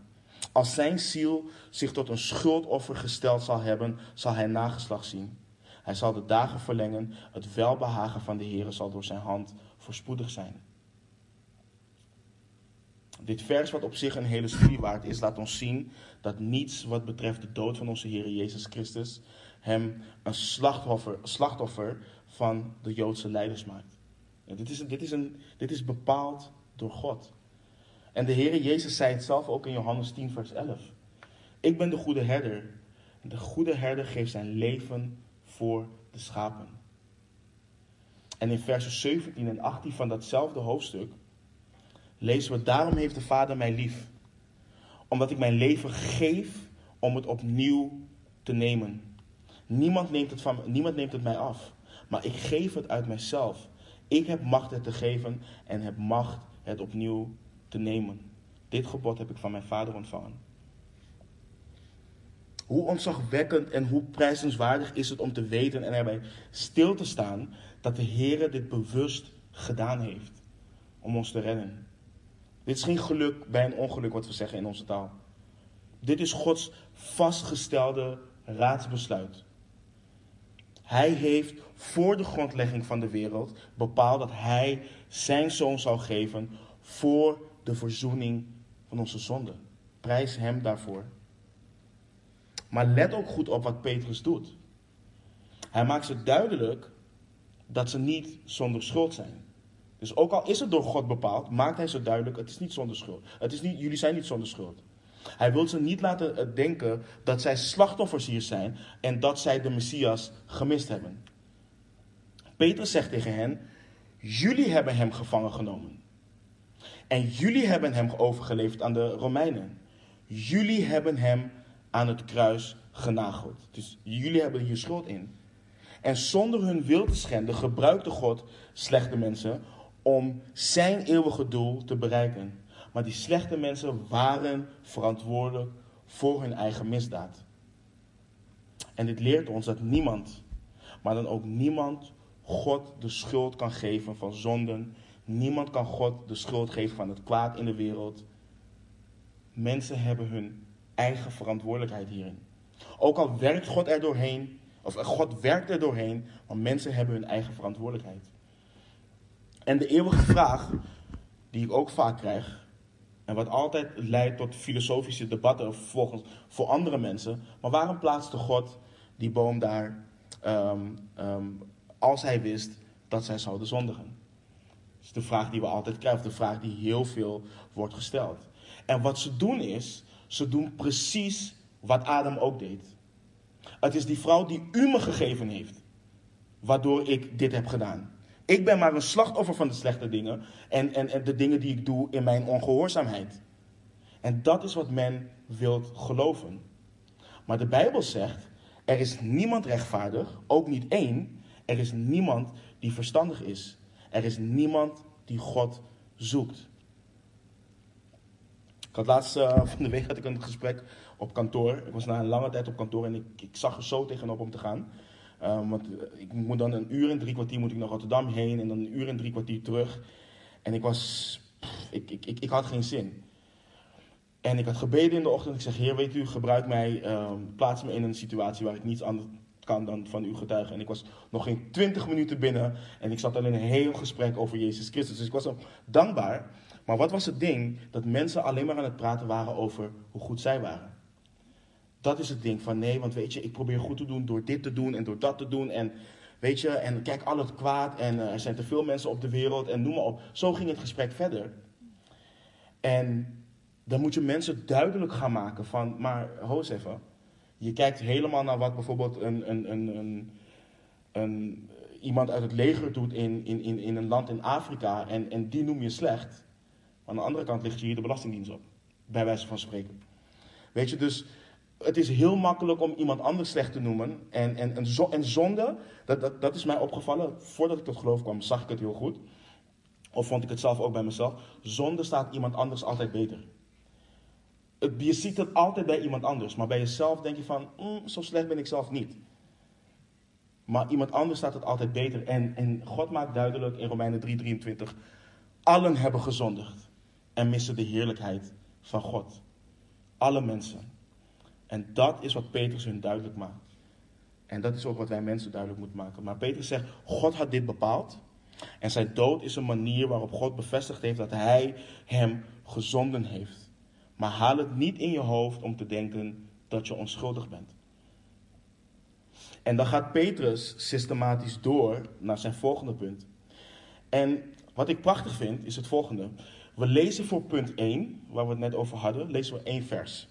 Als zijn ziel zich tot een schuldoffer gesteld zal hebben, zal hij nageslag zien. Hij zal de dagen verlengen, het welbehagen van de Heere zal door zijn hand voorspoedig zijn. Dit vers, wat op zich een hele studie waard is, laat ons zien dat niets wat betreft de dood van onze Heer Jezus Christus hem een slachtoffer, slachtoffer van de Joodse leiders maakt. dit, is, dit, is een, dit is bepaald door God. En de Heer Jezus zei het zelf ook in Johannes 10, vers 11. Ik ben de goede herder. De goede herder geeft zijn leven voor de schapen. En in versen 17 en 18 van datzelfde hoofdstuk lezen we: Daarom heeft de Vader mij lief, omdat ik mijn leven geef om het opnieuw te nemen. Niemand neemt het, van, niemand neemt het mij af, maar ik geef het uit mijzelf. Ik heb macht het te geven en heb macht het opnieuw nemen. Dit gebod heb ik van mijn Vader ontvangen. Hoe ontzagwekkend en hoe prijzenswaardig is het om te weten en erbij stil te staan dat de Heer dit bewust gedaan heeft om ons te redden. Dit is geen geluk bij een ongeluk wat we zeggen in onze taal. Dit is Gods vastgestelde raadsbesluit. Hij heeft voor de grondlegging van de wereld bepaald dat hij zijn zoon zou geven voor de verzoening van onze zonde. Prijs hem daarvoor. Maar let ook goed op wat Petrus doet. Hij maakt ze duidelijk dat ze niet zonder schuld zijn. Dus ook al is het door God bepaald, maakt hij ze duidelijk: het is niet zonder schuld. Het is niet, jullie zijn niet zonder schuld. Hij wil ze niet laten eh, denken dat zij slachtoffers hier zijn en dat zij de Messias gemist hebben. Petrus zegt tegen hen: Jullie hebben hem gevangen genomen. En jullie hebben hem overgeleverd aan de Romeinen. Jullie hebben hem aan het kruis genageld. Dus jullie hebben hier schuld in. En zonder hun wil te schenden gebruikte God slechte mensen om zijn eeuwige doel te bereiken. Maar die slechte mensen waren verantwoordelijk voor hun eigen misdaad. En dit leert ons dat niemand, maar dan ook niemand, God de schuld kan geven van zonden. Niemand kan God de schuld geven van het kwaad in de wereld. Mensen hebben hun eigen verantwoordelijkheid hierin. Ook al werkt God er doorheen, of God werkt er doorheen, maar mensen hebben hun eigen verantwoordelijkheid. En de eeuwige vraag, die ik ook vaak krijg, en wat altijd leidt tot filosofische debatten volgens, voor andere mensen, maar waarom plaatste God die boom daar ehm, ehm, als hij wist dat zij zouden zondigen? Is de vraag die we altijd krijgen, de vraag die heel veel wordt gesteld. En wat ze doen is, ze doen precies wat Adam ook deed. Het is die vrouw die u me gegeven heeft, waardoor ik dit heb gedaan. Ik ben maar een slachtoffer van de slechte dingen en, en, en de dingen die ik doe in mijn ongehoorzaamheid. En dat is wat men wilt geloven. Maar de Bijbel zegt, er is niemand rechtvaardig, ook niet één. Er is niemand die verstandig is. Er is niemand die God zoekt. Ik had laatst uh, (laughs) van de week had ik een gesprek op kantoor. Ik was na een lange tijd op kantoor en ik, ik zag er zo tegenop om te gaan. Um, want eh, ik moet dan een uur en drie kwartier moet ik naar Rotterdam heen en dan een uur en drie kwartier terug. En ik was, ik, ik, ik, had geen zin. En ik had gebeden in de ochtend. Ik zeg, Heer, weet u, gebruik mij, um, plaats me in een situatie waar ik niets anders, kan dan van u getuigen. En ik was nog geen twintig minuten binnen en ik zat al in een heel gesprek over Jezus Christus. Dus ik was dankbaar. Maar wat was het ding? Dat mensen alleen maar aan het praten waren over hoe goed zij waren. Dat is het ding van nee, want weet je, ik probeer goed te doen door dit te doen en door dat te doen. En weet je, en kijk al het kwaad en eh, er zijn te veel mensen op de wereld en noem maar op. Zo ging het gesprek verder. En dan moet je mensen duidelijk gaan maken van, maar hoos even. Je kijkt helemaal naar wat bijvoorbeeld een, een, een, een, iemand uit het leger doet in, in, in, in een land in Afrika en, en die noem je slecht. Maar aan de andere kant ligt je hier de Belastingdienst op, bij wijze van spreken. Weet je, dus het is heel makkelijk om iemand anders slecht te noemen. En, en, en zonde, dat, dat, dat is mij opgevallen. Voordat ik tot geloof kwam, zag ik het heel goed. Of vond ik het zelf ook bij mezelf. Zonde staat iemand anders altijd beter. Je ziet het altijd bij iemand anders. Maar bij jezelf denk je van, mm, zo slecht ben ik zelf niet. Maar iemand anders staat het altijd beter. En, en God maakt duidelijk in Romeinen 3:23. Allen hebben gezondigd. En missen de heerlijkheid van God. Alle mensen. En dat is wat Petrus hun duidelijk maakt. En dat is ook wat wij mensen duidelijk moeten maken. Maar Petrus zegt, God had dit bepaald. En zijn dood is een manier waarop God bevestigd heeft dat hij hem gezonden heeft. Maar haal het niet in je hoofd om te denken dat je onschuldig bent. En dan gaat Petrus systematisch door naar zijn volgende punt. En wat ik prachtig vind is het volgende. We lezen voor punt 1, waar we het net over hadden, lezen we één vers.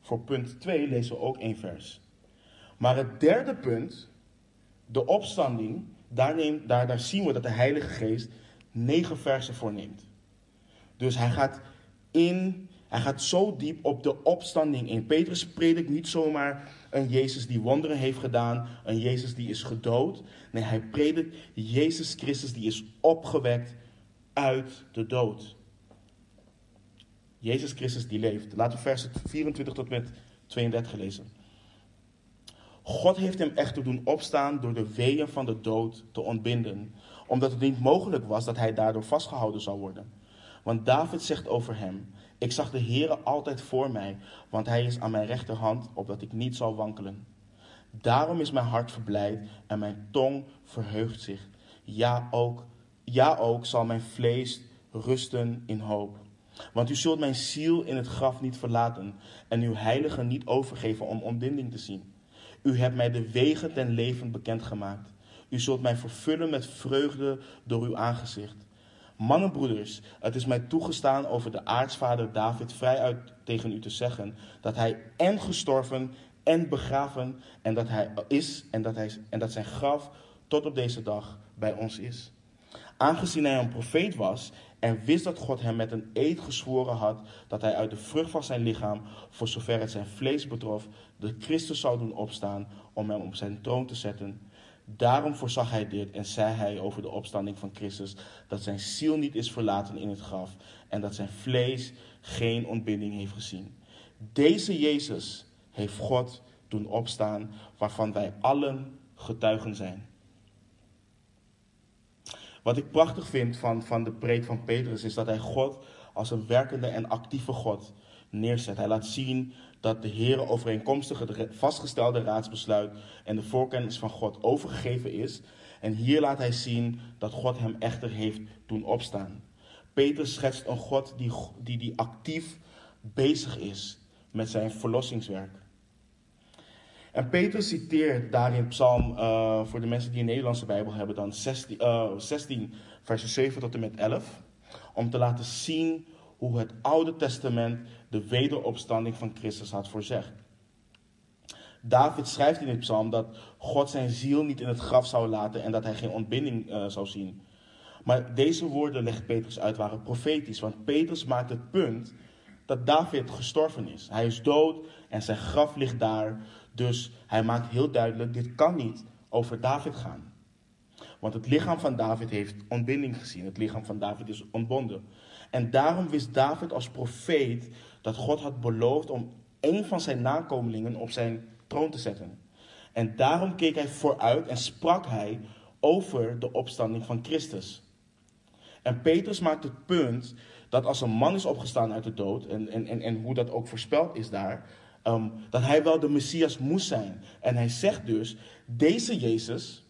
Voor punt 2 lezen we ook één vers. Maar het derde punt, de opstanding, daar, neemt, daar, daar zien we dat de Heilige Geest negen versen voorneemt. Dus hij gaat in, hij gaat zo diep op de opstanding in. Petrus predikt niet zomaar een Jezus die wonderen heeft gedaan, een Jezus die is gedood. Nee, hij predikt Jezus Christus die is opgewekt uit de dood. Jezus Christus die leeft. Laten we vers 24 tot met 32 lezen. God heeft hem echter doen opstaan door de weeën van de dood te ontbinden, omdat het niet mogelijk was dat hij daardoor vastgehouden zou worden. Want David zegt over hem: Ik zag de Heere altijd voor mij, want hij is aan mijn rechterhand, opdat ik niet zal wankelen. Daarom is mijn hart verblijd en mijn tong verheugt zich. Ja ook, ja ook zal mijn vlees rusten in hoop. Want u zult mijn ziel in het graf niet verlaten en uw heilige niet overgeven om ontbinding te zien. U hebt mij de wegen ten leven bekendgemaakt. U zult mij vervullen met vreugde door uw aangezicht. Mannenbroeders, het is mij toegestaan over de aartsvader David vrijuit tegen u te zeggen dat hij en gestorven en begraven en dat hij is en dat, hij, en dat zijn graf tot op deze dag bij ons is. Aangezien hij een profeet was en wist dat God hem met een eed gezworen had dat hij uit de vrucht van zijn lichaam, voor zover het zijn vlees betrof, de Christus zou doen opstaan om hem op zijn troon te zetten. Daarom voorzag hij dit en zei hij over de opstanding van Christus dat zijn ziel niet is verlaten in het graf en dat zijn vlees geen ontbinding heeft gezien. Deze Jezus heeft God doen opstaan, waarvan wij allen getuigen zijn. Wat ik prachtig vind van, van de preek van Petrus is dat hij God als een werkende en actieve God neerzet. Hij laat zien dat de Heer overeenkomstig het vastgestelde raadsbesluit en de voorkennis van God overgegeven is. En hier laat hij zien dat God hem echter heeft doen opstaan. Petrus schetst een God die, die, die actief bezig is met zijn verlossingswerk. En Peter citeert daarin Psalm, uh, voor de mensen die een Nederlandse Bijbel hebben, dan 16, uh, 16 versen 7 tot en met 11. Om te laten zien hoe het Oude Testament de wederopstanding van Christus had voorzegd. David schrijft in dit psalm dat God zijn ziel niet in het graf zou laten en dat hij geen ontbinding uh, zou zien. Maar deze woorden, legt Petrus uit, waren profetisch. Want Petrus maakt het punt dat David gestorven is. Hij is dood en zijn graf ligt daar. Dus hij maakt heel duidelijk, dit kan niet over David gaan. Want het lichaam van David heeft ontbinding gezien. Het lichaam van David is ontbonden. En daarom wist David als profeet dat God had beloofd om een van zijn nakomelingen op zijn troon te zetten. En daarom keek hij vooruit en sprak hij over de opstanding van Christus. En Petrus maakt het punt dat als een man is opgestaan uit de dood, en, en, en, en hoe dat ook voorspeld is daar, ehm, dat hij wel de Messias moest zijn. En hij zegt dus, deze Jezus,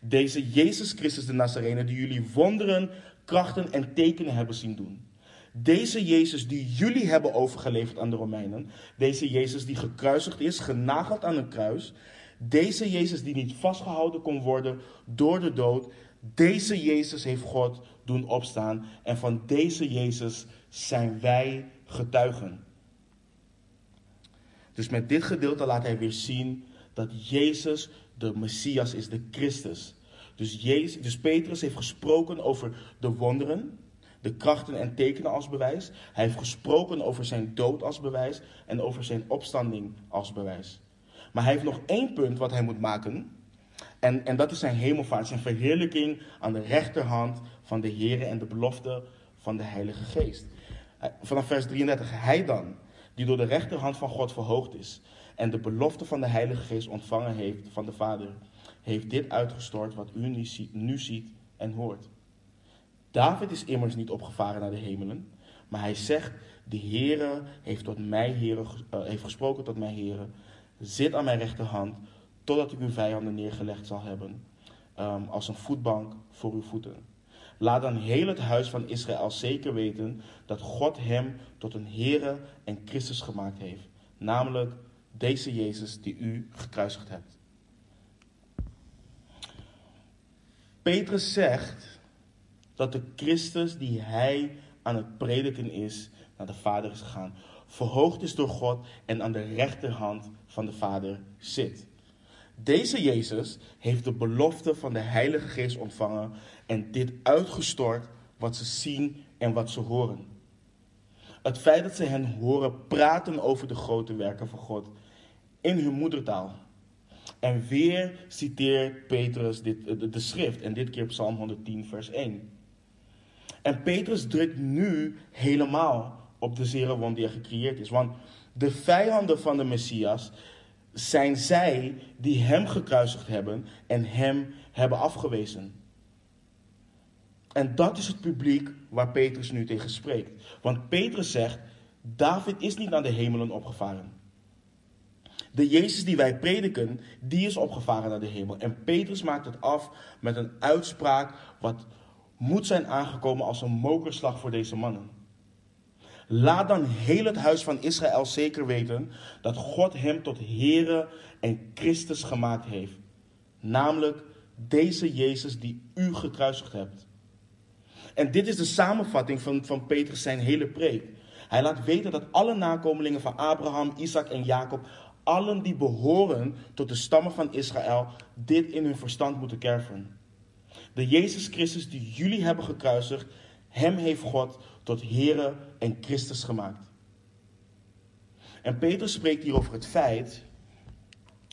deze Jezus Christus de Nazarene, die jullie wonderen, krachten en tekenen hebben zien doen. Deze Jezus die jullie hebben overgeleverd aan de Romeinen. Deze Jezus die gekruisigd is, genageld aan een kruis. Deze Jezus die niet vastgehouden kon worden door de dood. Deze Jezus heeft God doen opstaan. En van deze Jezus zijn wij getuigen. Dus met dit gedeelte laat hij weer zien dat Jezus de Messias is, de Christus. Dus, Jezus, dus Petrus heeft gesproken over de wonderen, de krachten en tekenen als bewijs. Hij heeft gesproken over zijn dood als bewijs en over zijn opstanding als bewijs. Maar hij heeft nog één punt wat hij moet maken. En, en dat is zijn hemelvaart, zijn verheerlijking aan de rechterhand van de Heer en de belofte van de Heilige Geest. Vanaf vers 33, hij dan, die door de rechterhand van God verhoogd is en de belofte van de Heilige Geest ontvangen heeft van de Vader, heeft dit uitgestort wat u nu ziet en hoort. David is immers niet opgevaren naar de hemelen, maar hij zegt, de Heere heeft, tot mij, Heere, uh, heeft gesproken tot mij, Heere, zit aan mijn rechterhand, totdat ik uw vijanden neergelegd zal hebben, um, als een voetbank voor uw voeten. Laat dan heel het huis van Israël zeker weten dat God hem tot een Heere en Christus gemaakt heeft, namelijk deze Jezus die u gekruisigd hebt. Petrus zegt dat de Christus die hij aan het prediken is, naar de Vader is gegaan, verhoogd is door God en aan de rechterhand van de Vader zit. Deze Jezus heeft de belofte van de Heilige Geest ontvangen en dit uitgestort wat ze zien en wat ze horen. Het feit dat ze hen horen praten over de grote werken van God in hun moedertaal. En weer citeert Petrus dit, de, de schrift, en dit keer Psalm 110, vers 1. En Petrus drukt nu helemaal op de zere wond die er gecreëerd is. Want de vijanden van de Messias zijn zij die hem gekruisigd hebben en hem hebben afgewezen. En dat is het publiek waar Petrus nu tegen spreekt. Want Petrus zegt, David is niet naar de hemelen opgevaren. De Jezus die wij prediken, die is opgevaren naar de hemel. En Petrus maakt het af met een uitspraak wat moet zijn aangekomen als een mokerslag voor deze mannen. Laat dan heel het huis van Israël zeker weten dat God hem tot Here en Christus gemaakt heeft. Namelijk deze Jezus die u gekruisigd hebt. En dit is de samenvatting van, van Petrus zijn hele preek. Hij laat weten dat alle nakomelingen van Abraham, Isaac en Jacob allen die behoren tot de stammen van Israël dit in hun verstand moeten kerven. De Jezus Christus die jullie hebben gekruisigd, hem heeft God tot Here en Christus gemaakt. En Petrus spreekt hier over het feit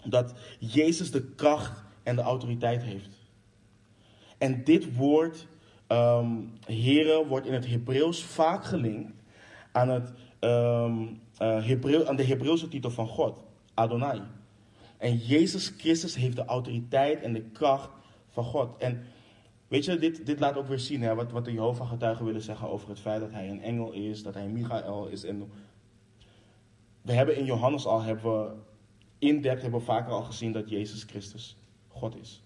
dat Jezus de kracht en de autoriteit heeft. En dit woord, um, Here, wordt in het Hebreeuws vaak gelinkt aan, het, um, aan de Hebreeuwse titel van God. Adonai. En Jezus Christus heeft de autoriteit en de kracht van God. En weet je, dit, dit laat ook weer zien hè, wat, wat de Jehovah-getuigen willen zeggen over het feit dat hij een engel is, dat hij Michael is. En we hebben in Johannes al, hebben we, in depth hebben we vaker al gezien dat Jezus Christus God is.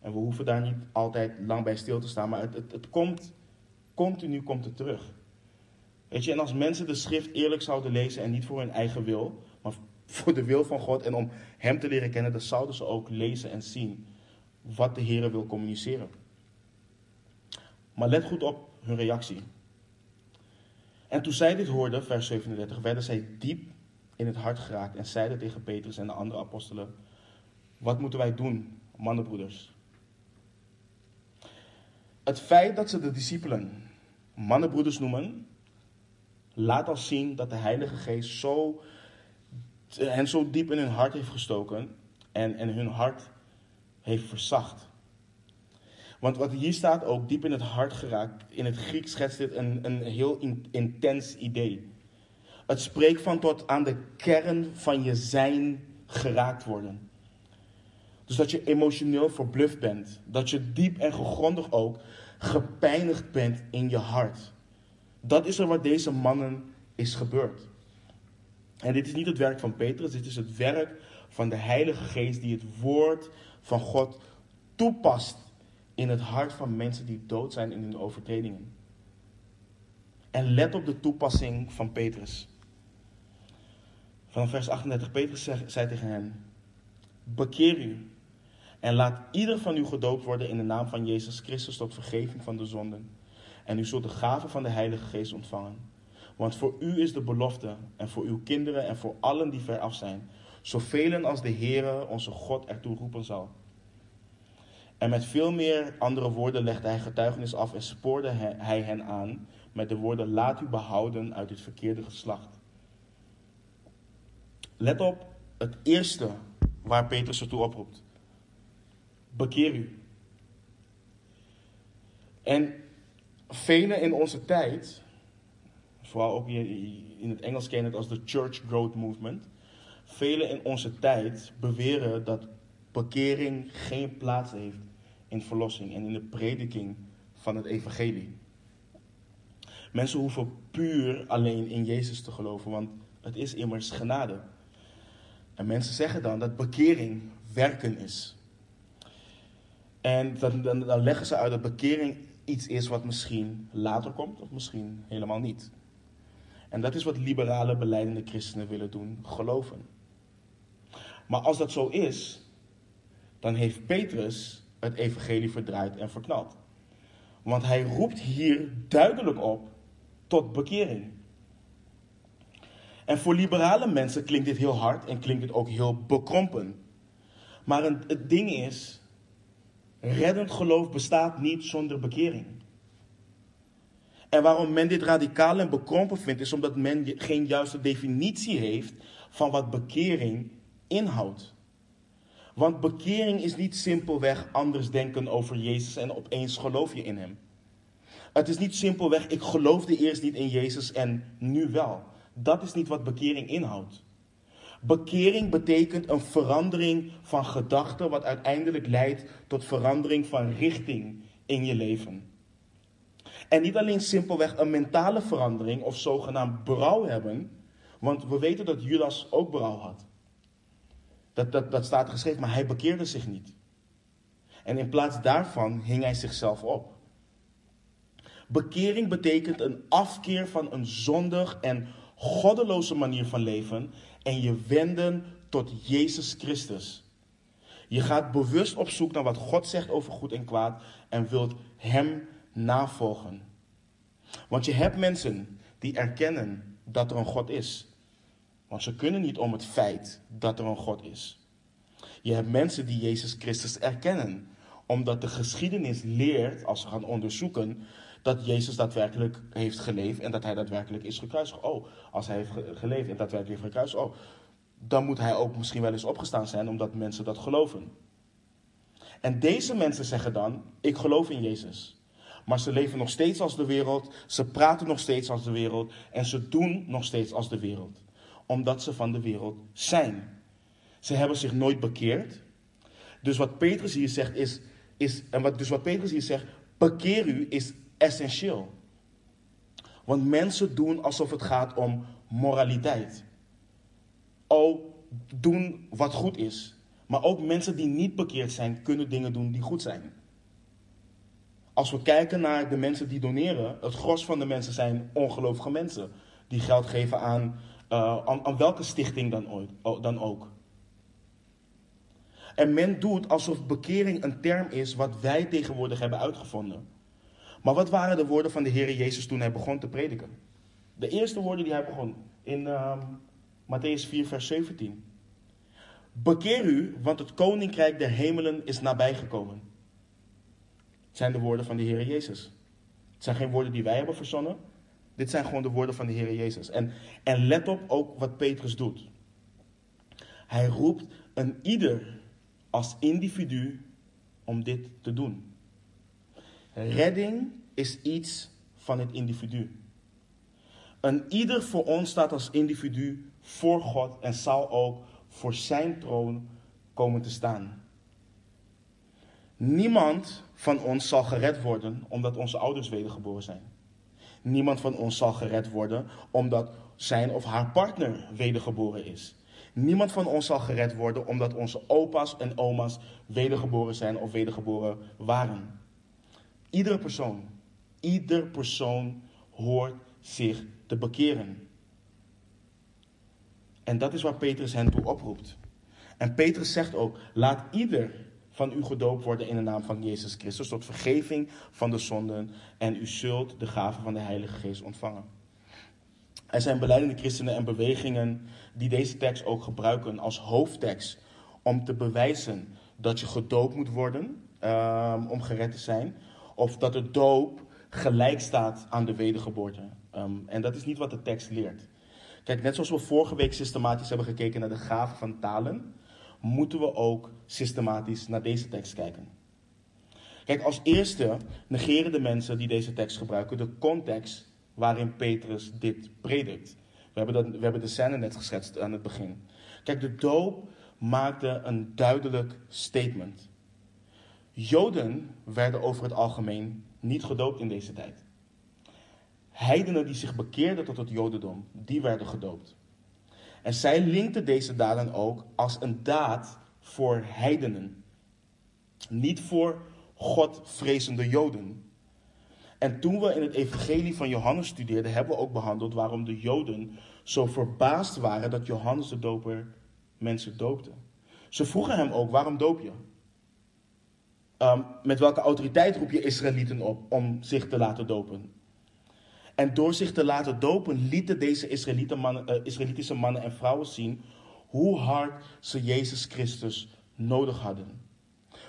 En we hoeven daar niet altijd lang bij stil te staan, maar het, het, het komt, continu komt het terug. Weet je, en als mensen de schrift eerlijk zouden lezen en niet voor hun eigen wil, voor de wil van God en om Hem te leren kennen, dan zouden ze ook lezen en zien wat de Heer wil communiceren. Maar let goed op hun reactie. En toen zij dit hoorden, vers 37, werden zij diep in het hart geraakt en zeiden tegen Petrus en de andere apostelen: Wat moeten wij doen, mannenbroeders? Het feit dat ze de discipelen mannenbroeders noemen, laat al zien dat de Heilige Geest zo hen zo diep in hun hart heeft gestoken en, en hun hart heeft verzacht. Want wat hier staat ook, diep in het hart geraakt, in het Grieks schetst dit een, een heel intens idee. Het spreekt van tot aan de kern van je zijn geraakt worden. Dus dat je emotioneel verbluft bent. Dat je diep en gegrondig ook gepijnigd bent in je hart. Dat is er wat deze mannen is gebeurd. En dit is niet het werk van Petrus, dit is het werk van de Heilige Geest die het woord van God toepast in het hart van mensen die dood zijn in hun overtredingen. En let op de toepassing van Petrus. Van vers 38, Petrus zei tegen hen, bekeer u en laat ieder van u gedoopt worden in de naam van Jezus Christus tot vergeving van de zonden. En u zult de gave van de Heilige Geest ontvangen. Want voor u is de belofte en voor uw kinderen en voor allen die ver af zijn, zoveel als de Heere onze God ertoe roepen zal. En met veel meer andere woorden legde hij getuigenis af en spoorde hij hen aan met de woorden: Laat u behouden uit het verkeerde geslacht. Let op het eerste waar Petrus ertoe oproept: Bekeer u. En velen in onze tijd, vooral ook in het Engels kennen het als de Church Growth Movement, velen in onze tijd beweren dat bekering geen plaats heeft in verlossing en in de prediking van het evangelie. Mensen hoeven puur alleen in Jezus te geloven, want het is immers genade. En mensen zeggen dan dat bekering werken is. En dan, dan, dan leggen ze uit dat bekering iets is wat misschien later komt of misschien helemaal niet. En dat is wat liberale beleidende christenen willen doen, geloven. Maar als dat zo is, dan heeft Petrus het evangelie verdraaid en verknald. Want hij roept hier duidelijk op tot bekering. En voor liberale mensen klinkt dit heel hard en klinkt dit ook heel bekrompen. Maar het ding is, reddend geloof bestaat niet zonder bekering. En waarom men dit radicaal en bekrompen vindt, is omdat men geen juiste definitie heeft van wat bekering inhoudt. Want bekering is niet simpelweg anders denken over Jezus en opeens geloof je in Hem. Het is niet simpelweg, ik geloofde eerst niet in Jezus en nu wel. Dat is niet wat bekering inhoudt. Bekering betekent een verandering van gedachten, wat uiteindelijk leidt tot verandering van richting in je leven. En niet alleen simpelweg een mentale verandering of zogenaamd berouw hebben, want we weten dat Judas ook berouw had. Dat, dat, dat staat geschreven, maar hij bekeerde zich niet. En in plaats daarvan hing hij zichzelf op. Bekering betekent een afkeer van een zondig en goddeloze manier van leven en je wenden tot Jezus Christus. Je gaat bewust op zoek naar wat God zegt over goed en kwaad en wilt Hem navolgen. Want je hebt mensen die erkennen dat er een God is. Want ze kunnen niet om het feit dat er een God is. Je hebt mensen die Jezus Christus erkennen, omdat de geschiedenis leert, als ze gaan onderzoeken, dat Jezus daadwerkelijk heeft geleefd en dat hij daadwerkelijk is gekruisigd. Oh, als hij heeft geleefd en daadwerkelijk heeft gekruisigd, oh, dan moet hij ook misschien wel eens opgestaan zijn omdat mensen dat geloven. En deze mensen zeggen dan: Ik geloof in Jezus. Maar ze leven nog steeds als de wereld, ze praten nog steeds als de wereld en ze doen nog steeds als de wereld. Omdat ze van de wereld zijn. Ze hebben zich nooit bekeerd. Dus wat Petrus hier zegt is, is en wat, dus wat Petrus hier zegt, bekeer u is essentieel. Want mensen doen alsof het gaat om moraliteit. Oh, doen wat goed is. Maar ook mensen die niet bekeerd zijn, kunnen dingen doen die goed zijn. Als we kijken naar de mensen die doneren, het gros van de mensen zijn ongelovige mensen. Die geld geven aan, aan, aan, welke stichting dan, ooit, dan ook. En men doet alsof bekering een term is wat wij tegenwoordig hebben uitgevonden. Maar wat waren de woorden van de Heer Jezus toen hij begon te prediken? De eerste woorden die hij begon in uh, Matthäus 4, vers 17. Bekeer u, want het koninkrijk der hemelen is nabijgekomen. Zijn de woorden van de Heer Jezus. Het zijn geen woorden die wij hebben verzonnen. Dit zijn gewoon de woorden van de Heer Jezus. En, en let op ook wat Petrus doet. Hij roept een ieder als individu om dit te doen. Redding is iets van het individu. Een ieder voor ons staat als individu voor God en zal ook voor zijn troon komen te staan. Niemand van ons zal gered worden omdat onze ouders wedergeboren zijn. Niemand van ons zal gered worden omdat zijn of haar partner wedergeboren is. Niemand van ons zal gered worden omdat onze opa's en oma's wedergeboren zijn of wedergeboren waren. Iedere persoon, ieder persoon hoort zich te bekeren. En dat is waar Petrus hen toe oproept. En Petrus zegt ook: laat ieder van u gedoopt worden in de naam van Jezus Christus tot vergeving van de zonden en u zult de gave van de Heilige Geest ontvangen. Er zijn beleidende christenen en bewegingen die deze tekst ook gebruiken als hoofdtekst om te bewijzen dat je gedoopt moet worden um, om gered te zijn, of dat de doop gelijk staat aan de wedergeboorte. Um, en dat is niet wat de tekst leert. Kijk, net zoals we vorige week systematisch hebben gekeken naar de gave van talen, moeten we ook systematisch naar deze tekst kijken. Kijk, als eerste negeren de mensen die deze tekst gebruiken de context waarin Petrus dit predikt. We hebben, dat, we hebben de scène net geschetst aan het begin. Kijk, de doop maakte een duidelijk statement. Joden werden over het algemeen niet gedoopt in deze tijd. Heidenen die zich bekeerden tot het Jodendom, die werden gedoopt. En zij linkten deze daden ook als een daad voor heidenen. Niet voor Godvrezende Joden. En toen we in het evangelie van Johannes studeerden, hebben we ook behandeld waarom de Joden zo verbaasd waren dat Johannes de Doper mensen doopte. Ze vroegen hem ook, waarom doop je? Um, met welke autoriteit roep je Israëlieten op om zich te laten dopen? En door zich te laten dopen lieten deze mannen, uh, Israëlitische mannen en vrouwen zien hoe hard ze Jezus Christus nodig hadden.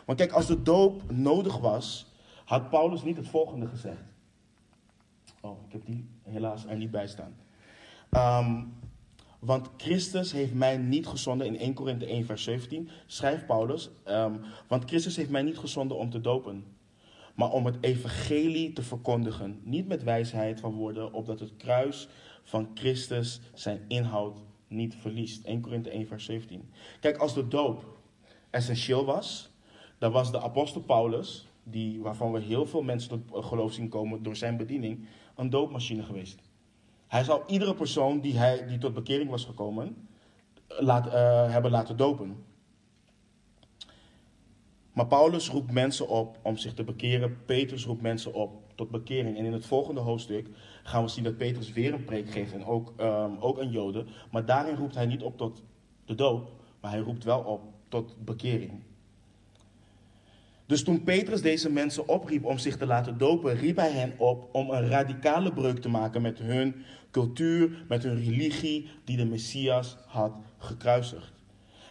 Want kijk, als de doop nodig was, had Paulus niet het volgende gezegd. Oh, ik heb die helaas er niet bij staan. Um, want Christus heeft mij niet gezonden, in 1 Korinthe 1 vers 17 schrijft Paulus, um, want Christus heeft mij niet gezonden om te dopen, maar om het evangelie te verkondigen. Niet met wijsheid van woorden, opdat het kruis van Christus zijn inhoud niet verliest. 1 Korinthe 1 vers 17. Kijk, als de doop essentieel was, dan was de apostel Paulus, die, waarvan we heel veel mensen tot geloof zien komen door zijn bediening, een doopmachine geweest. Hij zou iedere persoon die, hij, die tot bekering was gekomen, uh, hebben laten dopen. Maar Paulus roept mensen op om zich te bekeren. Petrus roept mensen op tot bekering. En in het volgende hoofdstuk gaan we zien dat Petrus weer een preek geeft. En ook, um, ook aan Joden. Maar daarin roept hij niet op tot de doop. Maar hij roept wel op tot bekering. Dus toen Petrus deze mensen opriep om zich te laten dopen, riep hij hen op om een radicale breuk te maken met hun cultuur, met hun religie die de Messias had gekruisigd.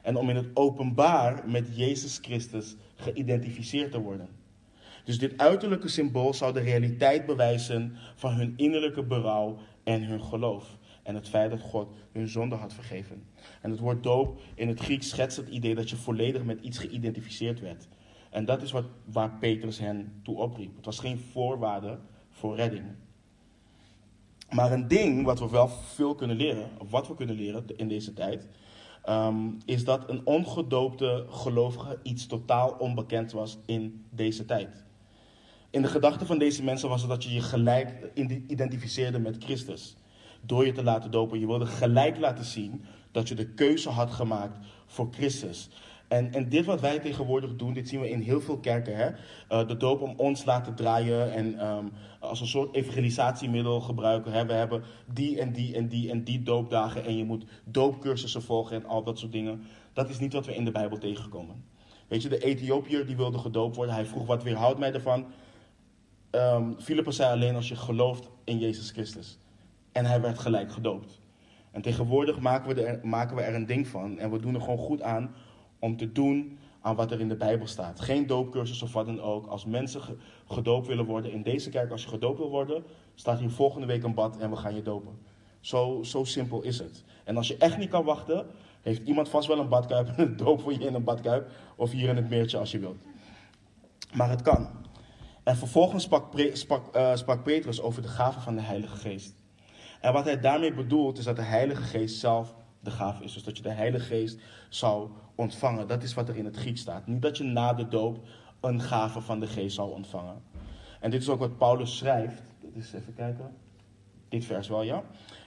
En om in het openbaar met Jezus Christus geïdentificeerd te worden. Dus dit uiterlijke symbool zou de realiteit bewijzen van hun innerlijke berouw en hun geloof. En het feit dat God hun zonde had vergeven. En het woord doop in het Grieks schetst het idee dat je volledig met iets geïdentificeerd werd. En dat is wat, waar Petrus hen toe opriep. Het was geen voorwaarde voor redding. Maar een ding wat we wel veel kunnen leren, of wat we kunnen leren in deze tijd, um, is dat een ongedoopte gelovige iets totaal onbekend was in deze tijd. In de gedachten van deze mensen was het dat je je gelijk identificeerde met Christus. Door je te laten dopen. Je wilde gelijk laten zien dat je de keuze had gemaakt voor Christus. En, en dit wat wij tegenwoordig doen, dit zien we in heel veel kerken. Hè? Uh, de doop om ons laten draaien en um, als een soort evangelisatiemiddel gebruiken. We hebben die en die en die en die doopdagen en je moet doopcursussen volgen en al dat soort dingen. Dat is niet wat we in de Bijbel tegenkomen. Weet je, de Ethiopiër die wilde gedoopt worden, hij vroeg wat weerhoudt mij ervan. Um, Philippus zei alleen als je gelooft in Jezus Christus. En hij werd gelijk gedoopt. En tegenwoordig maken we, er, maken we er een ding van en we doen er gewoon goed aan om te doen aan wat er in de Bijbel staat. Geen doopcursus of wat dan ook. Als mensen gedoopt willen worden in deze kerk, als je gedoopt wil worden, staat hier volgende week een bad en we gaan je dopen. Zo, zo simpel is het. En als je echt niet kan wachten, heeft iemand vast wel een badkuip en (laughs) een doop voor je in een badkuip. Of hier in het meertje als je wilt. Maar het kan. En vervolgens sprak, sprak, uh, sprak Petrus over de gave van de Heilige Geest. En wat hij daarmee bedoelt is dat de Heilige Geest zelf de gave is. Dus dat je de Heilige Geest zou ontvangen. Dat is wat er in het Grieks staat. Niet dat je na de doop een gave van de Geest zou ontvangen. En dit is ook wat Paulus schrijft. Is even kijken. Dit vers wel, ja.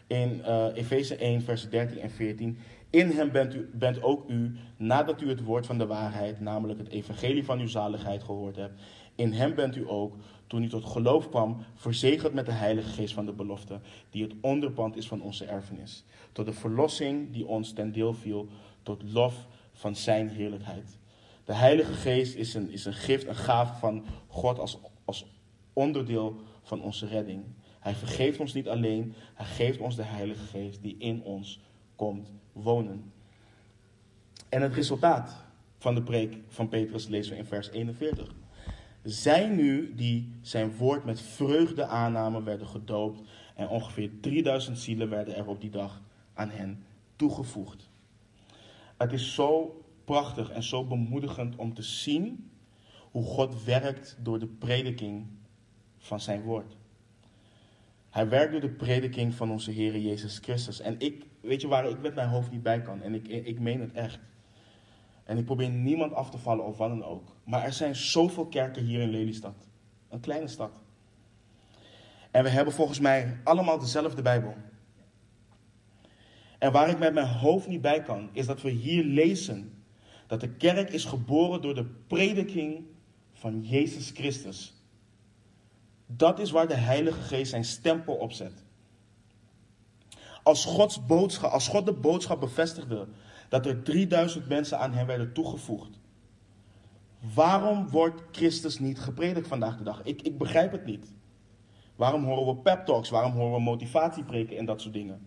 in uh, Efeze 1, vers 13 en 14. In hem bent, u, bent ook u, nadat u het woord van de waarheid, namelijk het evangelie van uw zaligheid, gehoord hebt. In hem bent u ook, toen u tot geloof kwam, verzegeld met de Heilige Geest van de belofte, die het onderpand is van onze erfenis. Tot de verlossing die ons ten deel viel, tot lof van zijn heerlijkheid. De Heilige Geest is een, is een gift, een gave van God als, als onderdeel van onze redding. Hij vergeeft ons niet alleen, hij geeft ons de Heilige Geest die in ons komt wonen. En het resultaat van de preek van Petrus lezen we in vers 41. Zij nu die zijn woord met vreugde aannamen, werden gedoopt en ongeveer 3000 zielen werden er op die dag aan hen toegevoegd. Het is zo prachtig en zo bemoedigend om te zien hoe God werkt door de prediking van zijn woord. Hij werkt door de prediking van onze Heer Jezus Christus. En ik, weet je waar ik met mijn hoofd niet bij kan? En ik, ik meen het echt. En ik probeer niemand af te vallen of wat dan ook. Maar er zijn zoveel kerken hier in Lelystad. Een kleine stad. En we hebben volgens mij allemaal dezelfde Bijbel. En waar ik met mijn hoofd niet bij kan, is dat we hier lezen dat de kerk is geboren door de prediking van Jezus Christus. Dat is waar de Heilige Geest zijn stempel op zet. Als, Gods als God de boodschap bevestigde dat er 3000 mensen aan hem werden toegevoegd, waarom wordt Christus niet gepredikt vandaag de dag? Ik, ik begrijp het niet. Waarom horen we pep talks? Waarom horen we motivatiepreken en dat soort dingen?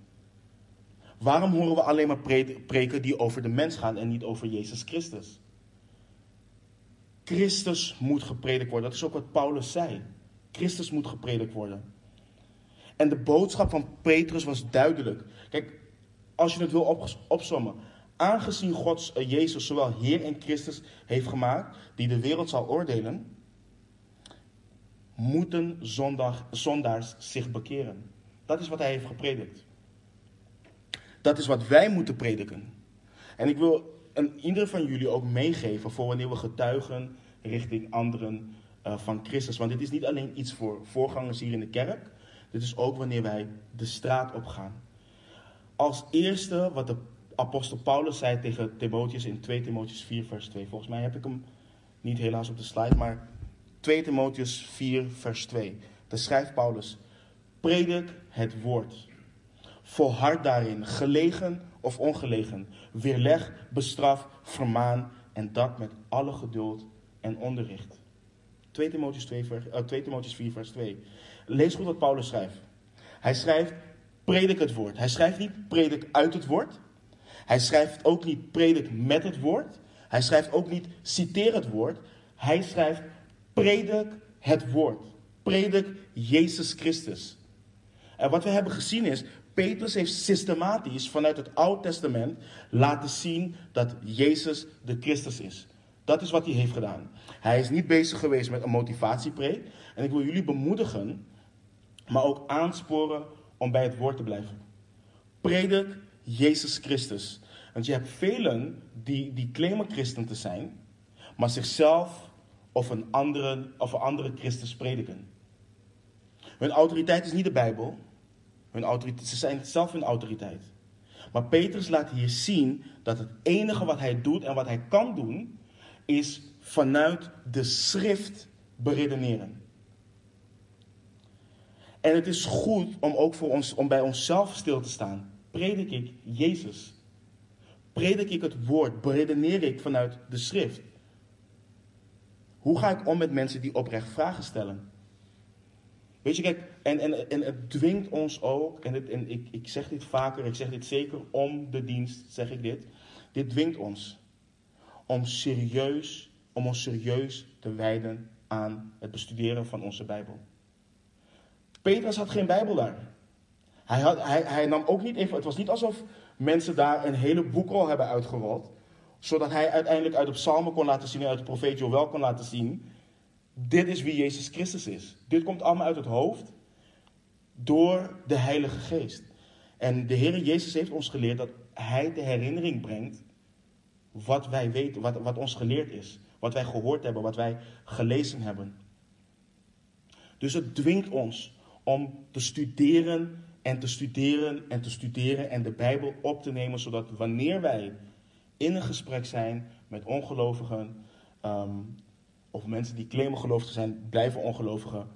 Waarom horen we alleen maar preken die over de mens gaan en niet over Jezus Christus? Christus moet gepredikt worden. Dat is ook wat Paulus zei. Christus moet gepredikt worden. En de boodschap van Petrus was duidelijk. Kijk, als je het wil opsommen. Aangezien God uh, Jezus zowel Heer en Christus heeft gemaakt, die de wereld zal oordelen, moeten zondag, zondaars zich bekeren. Dat is wat hij heeft gepredikt. Dat is wat wij moeten prediken. En ik wil een, ieder van jullie ook meegeven voor wanneer we getuigen richting anderen uh, van Christus. Want dit is niet alleen iets voor voorgangers hier in de kerk. Dit is ook wanneer wij de straat op gaan. Als eerste wat de apostel Paulus zei tegen Timotheus in 2 Timotheus 4 vers 2. Volgens mij heb ik hem niet helaas op de slide, maar 2 Timotheus 4 vers 2. Daar schrijft Paulus, predik het woord. Volhard daarin, gelegen of ongelegen. Weerleg, bestraf, vermaan en dat met alle geduld en onderricht. 2 Timotheus, 2, vers, uh, 2 Timotheus 4 vers 2. Lees goed wat Paulus schrijft. Hij schrijft, predik het woord. Hij schrijft niet predik uit het woord. Hij schrijft ook niet predik met het woord. Hij schrijft ook niet citeer het woord. Hij schrijft predik het woord. Predik Jezus Christus. En wat we hebben gezien is, Petrus heeft systematisch vanuit het Oude Testament laten zien dat Jezus de Christus is. Dat is wat hij heeft gedaan. Hij is niet bezig geweest met een motivatiepreek. En ik wil jullie bemoedigen, maar ook aansporen om bij het woord te blijven. Predik Jezus Christus. Want je hebt velen die, die claimen christen te zijn, maar zichzelf of een andere, of een andere Christus prediken. Hun autoriteit is niet de Bijbel. Hun autoriteit, ze zijn zelf hun autoriteit. Maar Petrus laat hier zien dat het enige wat hij doet en wat hij kan doen, is vanuit de schrift beredeneren. En het is goed om ook voor ons, om bij onszelf stil te staan. Predik ik Jezus? Predik ik het woord? Beredeneer ik vanuit de schrift? Hoe ga ik om met mensen die oprecht vragen stellen? Weet je, kijk, en, en, en het dwingt ons ook, en, het, en ik, ik zeg dit vaker, ik zeg dit zeker om de dienst, zeg ik dit. Dit dwingt ons om serieus, om ons serieus te wijden aan het bestuderen van onze Bijbel. Petrus had geen Bijbel daar. Hij, hij, hij nam ook niet even, het was niet alsof mensen daar een hele boekrol hebben uitgerold, zodat hij uiteindelijk uit de psalmen kon laten zien en uit de profeet Joel kon laten zien, dit is wie Jezus Christus is. Dit komt allemaal uit het hoofd door de Heilige Geest. En de Heer Jezus heeft ons geleerd dat Hij de herinnering brengt wat wij weten, wat, wat ons geleerd is. Wat wij gehoord hebben, wat wij gelezen hebben. Dus het dwingt ons om te studeren En te studeren en te studeren en de Bijbel op te nemen, zodat wanneer wij in een gesprek zijn met ongelovigen, ehm, of mensen die claimen gelovig te zijn, blijven ongelovigen,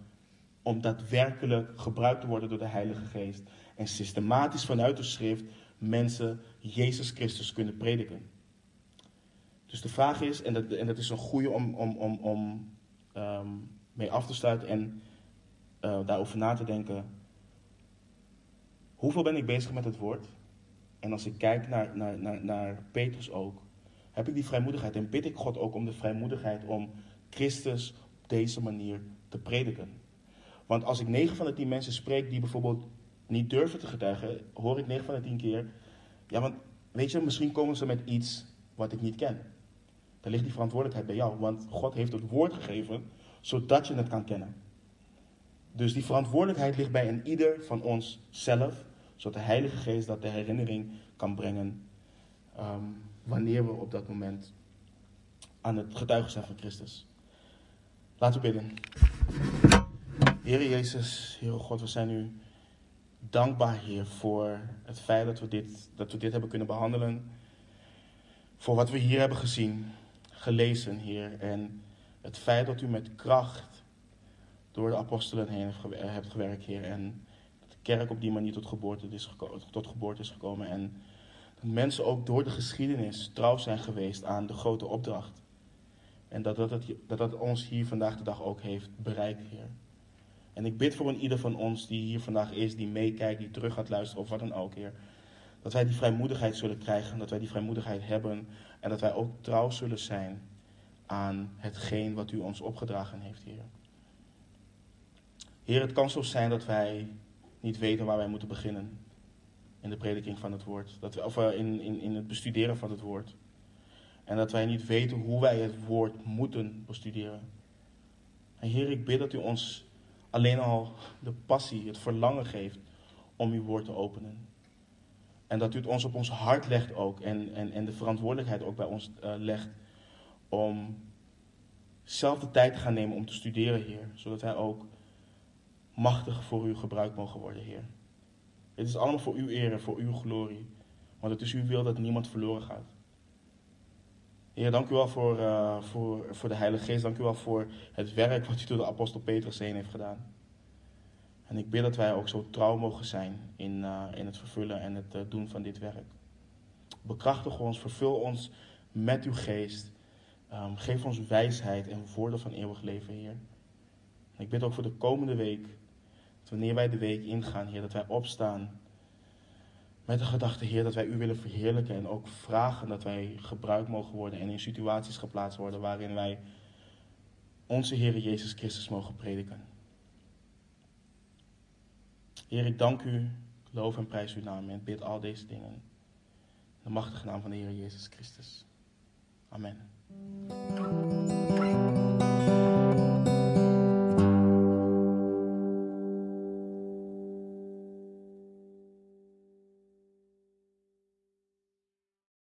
om daadwerkelijk gebruikt te worden door de Heilige Geest. En systematisch vanuit de schrift mensen Jezus Christus kunnen prediken. Dus de vraag is, en dat, en dat is een goede om, om, om, om ehm, mee af te sluiten en uh, daarover na te denken. Hoeveel ben ik bezig met het woord? En als ik kijk naar, naar, naar, naar Petrus ook, heb ik die vrijmoedigheid en bid ik God ook om de vrijmoedigheid om Christus op deze manier te prediken. Want als ik 9 van de 10 mensen spreek die bijvoorbeeld niet durven te getuigen, hoor ik 9 van de 10 keer. Ja, want weet je, misschien komen ze met iets wat ik niet ken. Dan ligt die verantwoordelijkheid bij jou, want God heeft het woord gegeven zodat je het kan kennen. Dus die verantwoordelijkheid ligt bij een ieder van ons zelf, zodat de Heilige Geest dat de herinnering kan brengen ehm, wanneer we op dat moment aan het getuigen zijn van Christus. Laten we bidden. Heer Jezus, Heer God, we zijn u dankbaar, Heer, voor het feit dat we, dit, dat we dit hebben kunnen behandelen. Voor wat we hier hebben gezien, gelezen, Heer. En het feit dat u met kracht door de apostelen heen hebt gewerkt, Heer. En kerk op die manier tot geboorte is, gekomen, tot geboorte is gekomen. En dat mensen ook door de geschiedenis trouw zijn geweest aan de grote opdracht. En dat dat, dat, dat ons hier vandaag de dag ook heeft bereikt, Heer. En ik bid voor een ieder van ons die hier vandaag is, die meekijkt, die terug gaat luisteren of wat dan ook, Heer. Dat wij die vrijmoedigheid zullen krijgen, dat wij die vrijmoedigheid hebben en dat wij ook trouw zullen zijn aan hetgeen wat u ons opgedragen heeft, Heer. Heer, het kan zo zijn dat wij niet weten waar wij moeten beginnen in de prediking van het woord, dat we, of eh, in, in, in het bestuderen van het woord. En dat wij niet weten hoe wij het woord moeten bestuderen. En Heer, ik bid dat u ons alleen al de passie, het verlangen geeft om uw woord te openen. En dat u het ons op ons hart legt ook en, en, en de verantwoordelijkheid ook bij ons uh, legt om zelf de tijd te gaan nemen om te studeren, Heer. Zodat wij ook machtig voor u gebruikt mogen worden, Heer. Het is allemaal voor uw eer en voor uw glorie. Want het is uw wil dat niemand verloren gaat. Heer, dank u wel voor, uh, voor, voor de Heilige Geest. Dank u wel voor het werk wat u door de apostel Petrus heen heeft gedaan. En ik bid dat wij ook zo trouw mogen zijn in, uh, in het vervullen en het uh, doen van dit werk. Bekrachtig ons, vervul ons met uw geest. Um, geef ons wijsheid en woorden van eeuwig leven, Heer. Ik bid ook voor de komende week, wanneer wij de week ingaan, Heer, dat wij opstaan met de gedachte, Heer, dat wij u willen verheerlijken en ook vragen dat wij gebruikt mogen worden en in situaties geplaatst worden waarin wij onze Heer Jezus Christus mogen prediken. Heer, ik dank u, loof en prijs uw naam en bid al deze dingen. In de machtige naam van de Heer Jezus Christus. Amen.